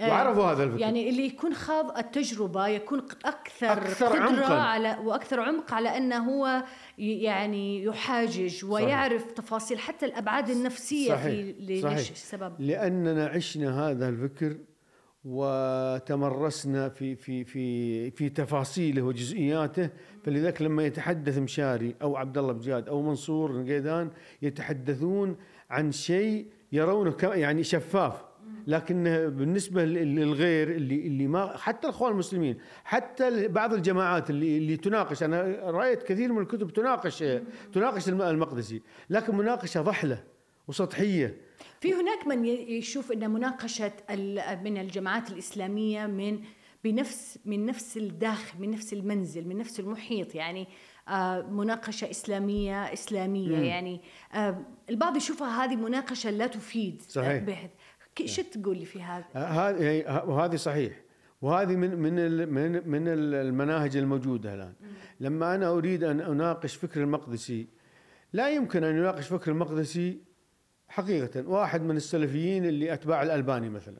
إيه. وعرفوا هذا الفكر. يعني اللي يكون خاض التجربة يكون أكثر, أكثر قدرة عمقاً. على وأكثر عمق على أنه هو يعني يحاجج ويعرف صحيح. تفاصيل حتى الأبعاد النفسية صحيح. في ليش السبب. لأننا عشنا هذا الفكر وتمرسنا في في في في تفاصيله وجزئياته. فلذلك لما يتحدث مشاري أو عبد الله بجاد أو منصور القيدان يتحدثون عن شيء يرونه يعني شفاف. لكن بالنسبة للغير اللي اللي ما حتى الأخوان المسلمين حتى بعض الجماعات اللي اللي تناقش أنا رأيت كثير من الكتب تناقش تناقش المقدسي. لكن مناقشة ضحلة وسطحية. في هناك من يشوف إن مناقشة من الجماعات الإسلامية من بنفس من نفس الداخل من نفس المنزل من نفس المحيط يعني آه، مناقشة إسلامية إسلامية مم. يعني. آه، البعض يشوفها هذه مناقشة لا تفيد صحيح. شو تقول لي في هذا؟ آه، هذه وهذه صحيح. وهذه من من من من المناهج الموجودة الآن. لما أنا أريد أن أناقش فكر المقدسي لا يمكن أن يناقش فكر المقدسي حقيقة واحد من السلفيين اللي أتباع الألباني مثلا.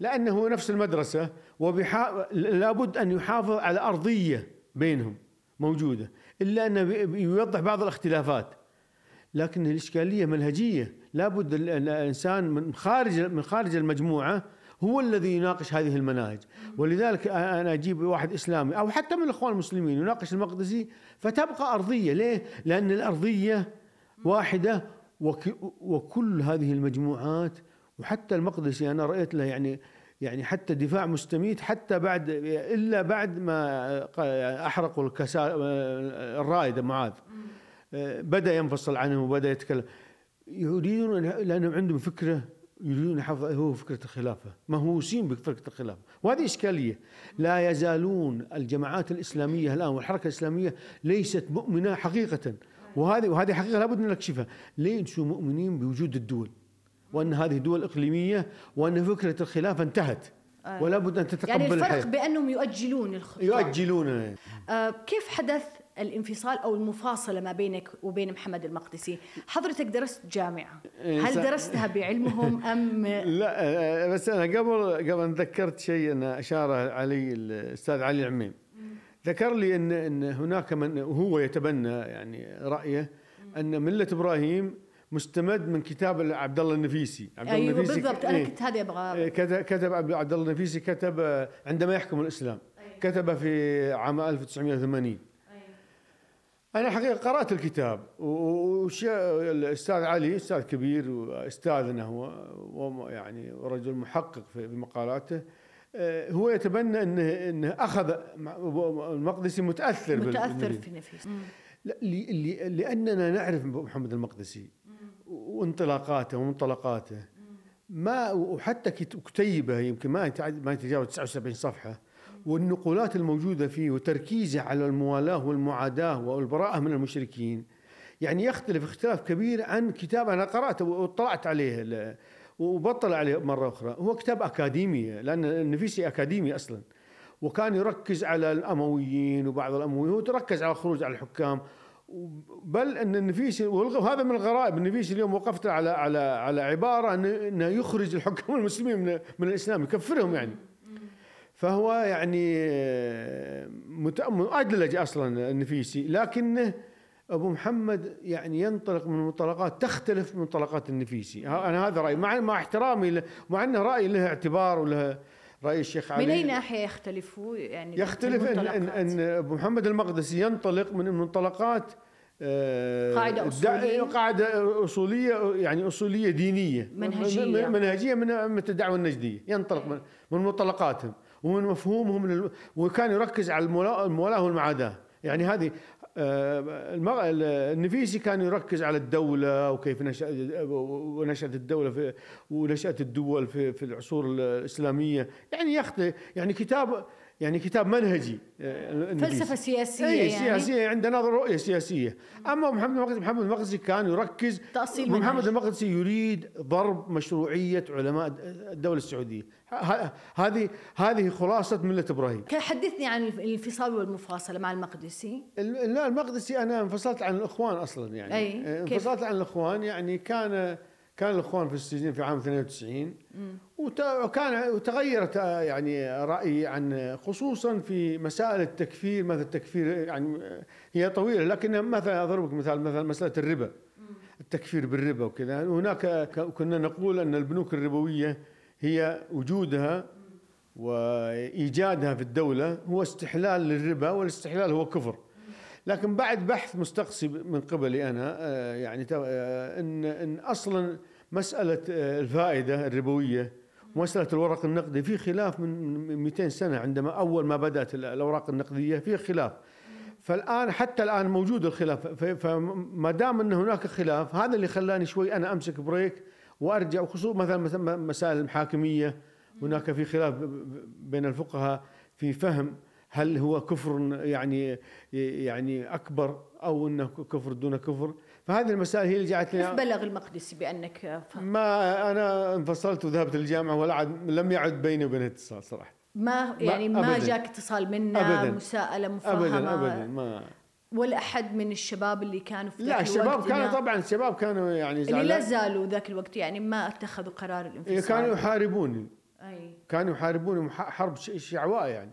لأنه نفس المدرسة وبحا... لابد أن يحافظ على أرضية بينهم موجودة إلا أنه يوضح بعض الاختلافات. لكن الإشكالية منهجية. لابد الإنسان من خارج من خارج المجموعة هو الذي يناقش هذه المناهج. ولذلك أنا أجيب واحد إسلامي أو حتى من الإخوان المسلمين يناقش المقدسي فتبقى أرضية. ليه؟ لأن الأرضية واحدة وكل هذه المجموعات وحتى المقدسي أنا رأيت له يعني يعني حتى دفاع مستميت حتى بعد إلا بعد ما أحرقوا الرائد معاذ. بدأ ينفصل عنه وبدأ يتكلم. يريدون لأنهم عندهم فكرة يريدون حفظ هو فكرة الخلافة مهووسين بفكرة الخلافة. وهذه إشكالية. لا يزالون الجماعات الإسلامية الآن والحركة الإسلامية ليست مؤمنة حقيقة. وهذه وهذه حقيقة لابد أن نكشفها. ليسوا مؤمنين بوجود الدول؟ وأن هذه دول إقليمية وأن فكرة الخلافه انتهت. آه. ولا بد ان تتقبل يعني الفرق الحياة. بأنهم يؤجلون الخطوة. يؤجلون. آه كيف حدث الانفصال أو المفاصلة ما بينك وبين محمد المقدسي؟ حضرتك درست جامعة. إيه، هل درستها بعلمهم أم؟ لا آه، بس أنا قبل قبل تذكرت شيء ان اشار علي الأستاذ علي العميم. ذكر لي ان إن هناك من هو يتبنى يعني رأيه أن ملة إبراهيم مستمد من كتاب عبد الله النفيسي. عبد الله أيوة النفيسي بالضبط. أنا إيه. كنت هذه أبغى إيه، كتب عبد الله النفيسي كتب عندما يحكم الإسلام. أيوة. كتب في عام 1980 أنا حقيقة قرأت الكتاب والاستاذ علي أستاذ كبير وأستاذنا هو يعني رجل محقق في مقالاته آه، هو يتبنى إنه إنه أخذ المقدسي متأثر متأثر في نفيس. لأننا نعرف محمد المقدسي وانطلاقاته ومنطلقاته. ما وحتى كتيبة يمكن ما ما يتجاوز 79 صفحة. والنقولات الموجودة فيه وتركيزه على الموالاة والمعاداة والبراءة من المشركين يعني يختلف اختلاف كبير عن كتاب أنا قرأته واطلعت عليه وبطل عليه مرة أخرى. هو كتاب أكاديمي لأن النفيسي أكاديمي أصلا. وكان يركز على الأمويين وبعض الأمويين هو تركز على الخروج على الحكام. بل إن النفيسي وهذا من الغرائب النفيسي اليوم وقفت على على على عبارة إنه يخرج الحكام المسلمين من, من الإسلام يكفرهم يعني. فهو يعني مؤدلج أصلا النفيسي. لكنه أبو محمد يعني ينطلق من منطلقات تختلف من منطلقات النفيسي أنا هذا رأيي. مع مع احترامي مع إنه رأي له اعتبار وله رأي الشيخ علي. من اي ناحيه يختلف يعني يختلف ان, إن, إن أبو محمد المقدسي ينطلق من منطلقات آه، قاعدة أصولية. قاعدة أصولية يعني أصولية دينية. منهجية. منهجية من الدعوه النجديه ينطلق من, من منطلقاتهم ومن مفهومهم وكان يركز على الموالاه والمعاداة. يعني هذه النفيسي كان يركز على الدولة وكيف نشأت الدولة في ونشأت الدول في في العصور الإسلامية. يعني يخطئ يعني كتاب يعني كتاب منهجي آه، فلسفة سياسية أي يعني؟ سياسية عنده نظر رؤية سياسية. أما محمد المقدسي محمد المقدسي كان يركز تأصيل محمد المقدسي يريد ضرب مشروعية علماء الدولة السعودية. هذه هذه خلاصة ملة إبراهيم. حدثني عن الانفصال والمفاصلة مع المقدسي. لا المقدسي أنا انفصلت عن الإخوان أصلا يعني. أي. انفصلت عن الإخوان يعني كان كان الإخوان في السجن في عام 92 وكان وتغيرت يعني رأيي عن خصوصا في مسائل التكفير مثل التكفير يعني هي طويلة لكن مثلا اضربك مثال مثلا مسألة الربا التكفير بالربا وكذا. هناك كنا نقول أن البنوك الربوية هي وجودها وإيجادها في الدولة هو استحلال للربا والاستحلال هو كفر. لكن بعد بحث مستقصي من قبلي أنا آه، يعني آه، إن إن أصلا مسألة آه، الفائدة الربوية ومساله الورق النقدي في خلاف من 200 سنة عندما أول ما بدأت الأوراق النقدية في خلاف. فالآن حتى الآن موجود الخلاف فما دام إن هناك خلاف هذا اللي خلاني شوي أنا أمسك بريك وأرجع وخصوصا مثلا مسائل المحاكميه هناك في خلاف بين الفقهاء في فهم هل هو كفر يعني يعني أكبر أو إنه كفر دون كفر؟ فهذه المسائل هي اللي جعلتني كيف بلغ المقدسي بأنك فهم. ما أنا انفصلت وذهبت للجامعة ولا عد لم يعد بيني وبينه اتصال صراحة. ما يعني ما, ما جاك اتصال منه أبداً. مساءلة مفاهمه ابدا ابدا ما. ولا احد من الشباب اللي كانوا في لا الشباب كانوا طبعا الشباب كانوا يعني اللي لا زالوا ذاك الوقت يعني ما اتخذوا قرار الانفصال. كانوا يحاربوني. أي. كانوا يحاربوني حرب شعواء يعني.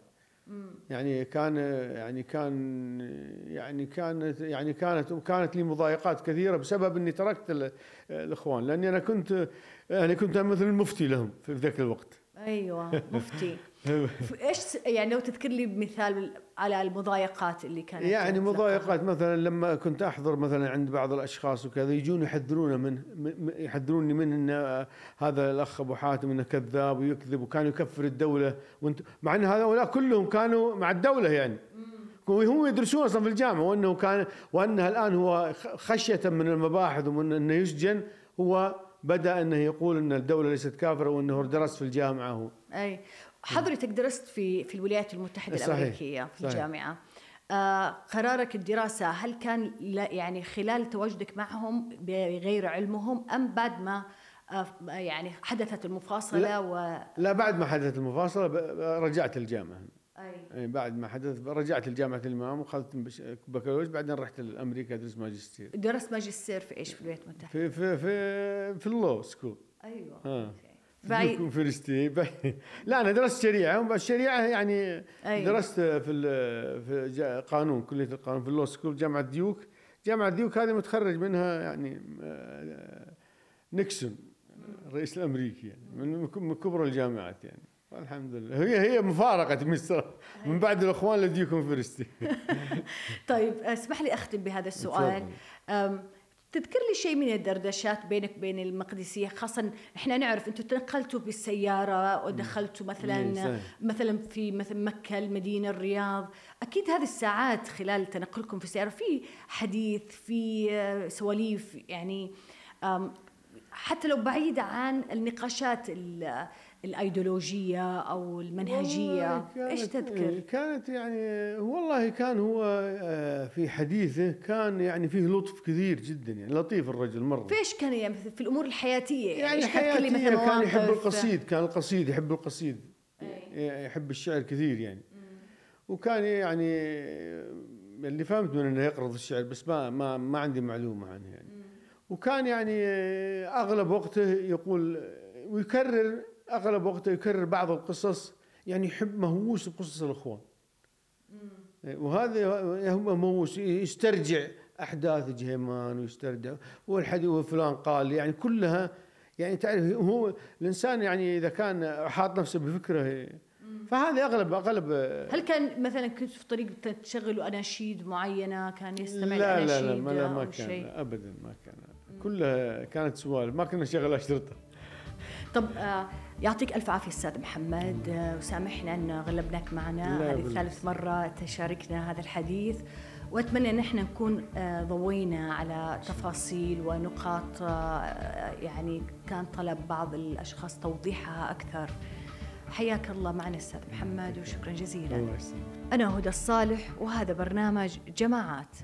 يعني كان يعني كان يعني كانت يعني كانت كانت لي مضايقات كثيرة بسبب إني تركت الإخوان لأني أنا كنت يعني كنت مثل المفتي لهم في ذاك الوقت. أيوه مفتي. إيش يعني لو تذكر لي بمثال على المضايقات اللي كانت يعني مضايقات مثلا لما كنت أحضر مثلا عند بعض الأشخاص وكذا يجون يحذرون من يحذروني من إن هذا الأخ أبو حاتم إنه كذاب ويكذب وكان يكفر الدولة وانت مع إن هؤلاء كلهم كانوا مع الدولة يعني. وهم يدرسون أصلا في الجامعة وأنه كان وانها الآن هو خشية من المباحث ومن إنه يسجن هو بدأ أنه يقول أن الدولة ليست كافرة وأنه درس في الجامعة هو أي حضرتك درست في في الولايات المتحدة صحيح. الأمريكية في صحيح. الجامعة آه قرارك الدراسة هل كان يعني خلال تواجدك معهم بغير علمهم أم بعد ما آه يعني حدثت المفاصلة لا و لا بعد ما حدثت المفاصلة رجعت الجامعة أي. بعد ما حدث رجعت لجامعة الإمام وخذت بكالوريوس بعدين رحت لأمريكا ادرس ماجستير. درست ماجستير في إيش؟ في الولايات المتحده؟ في في في في ال law school. أيوه آه. بعيد فلسطين لا أنا درست شريعة. الشريعه يعني أيوة. درست في في قانون كلية القانون في ال law school جامعة ديوك. جامعة ديوك هذه متخرج منها يعني آه، نيكسون الرئيس الأمريكي يعني من كبرى الجامعات يعني. الحمد لله هي هي مفارقة مصر من بعد الإخوان لديوك فلسطين. طيب اسمح لي أختم بهذا السؤال. تذكر لي شيء من الدردشات بينك وبين المقدسية؟ خاصة إحنا نعرف أنتم تنقلتوا بالسيارة ودخلتوا مثلا مثلا في مثلا مكة المدينة الرياض. أكيد هذه الساعات خلال تنقلكم في السيارة في حديث في آه، سواليف يعني حتى لو بعيدة عن النقاشات الأيديولوجية أو المنهجية. إيش تذكر؟ إيه، كانت يعني والله كان هو آه، في حديثه كان يعني فيه لطف كثير جدا يعني لطيف الرجل مرة. فيش كان يعني في الأمور الحياتية؟ يعني حياتية كان يحب القصيد كان القصيد يحب القصيد. أي. يحب الشعر كثير يعني. وكان يعني اللي فهمت من إنه يقرض الشعر بس ما ما ما عندي معلومة عنه يعني. وكان يعني آه، أغلب وقته يقول ويكرر أغلب وقته يكرر بعض القصص يعني يحب مهووس بقصص الأخوان. وهذا هم مهووس يسترجع أحداث جهيمان ويسترجع والحديث وفلان قال يعني كلها يعني تعرف هو الإنسان يعني إذا كان حاط نفسه بفكره فهذه أغلب أغلب هل كان مثلا كنت في طريق تشغلوا أناشيد معينة كان يستمع لا لا لا ما, لا ما كان شيء؟ ابدا ما كان. كلها كانت سوالف ما كنا نشغل أشرطة. طب آه يعطيك ألف عافية أستاذ محمد. آه وسامحنا إن غلبناك معنا. هذه. ثالث مرة تشاركنا هذا الحديث. وأتمنى إن إحنا نكون آه ضوينا على تفاصيل ونقاط يعني كان طلب بعض الأشخاص توضيحها أكثر. حياك الله معنا أستاذ محمد وشكرا جزيلا. الله أنا هدى الصالح وهذا برنامج جماعات.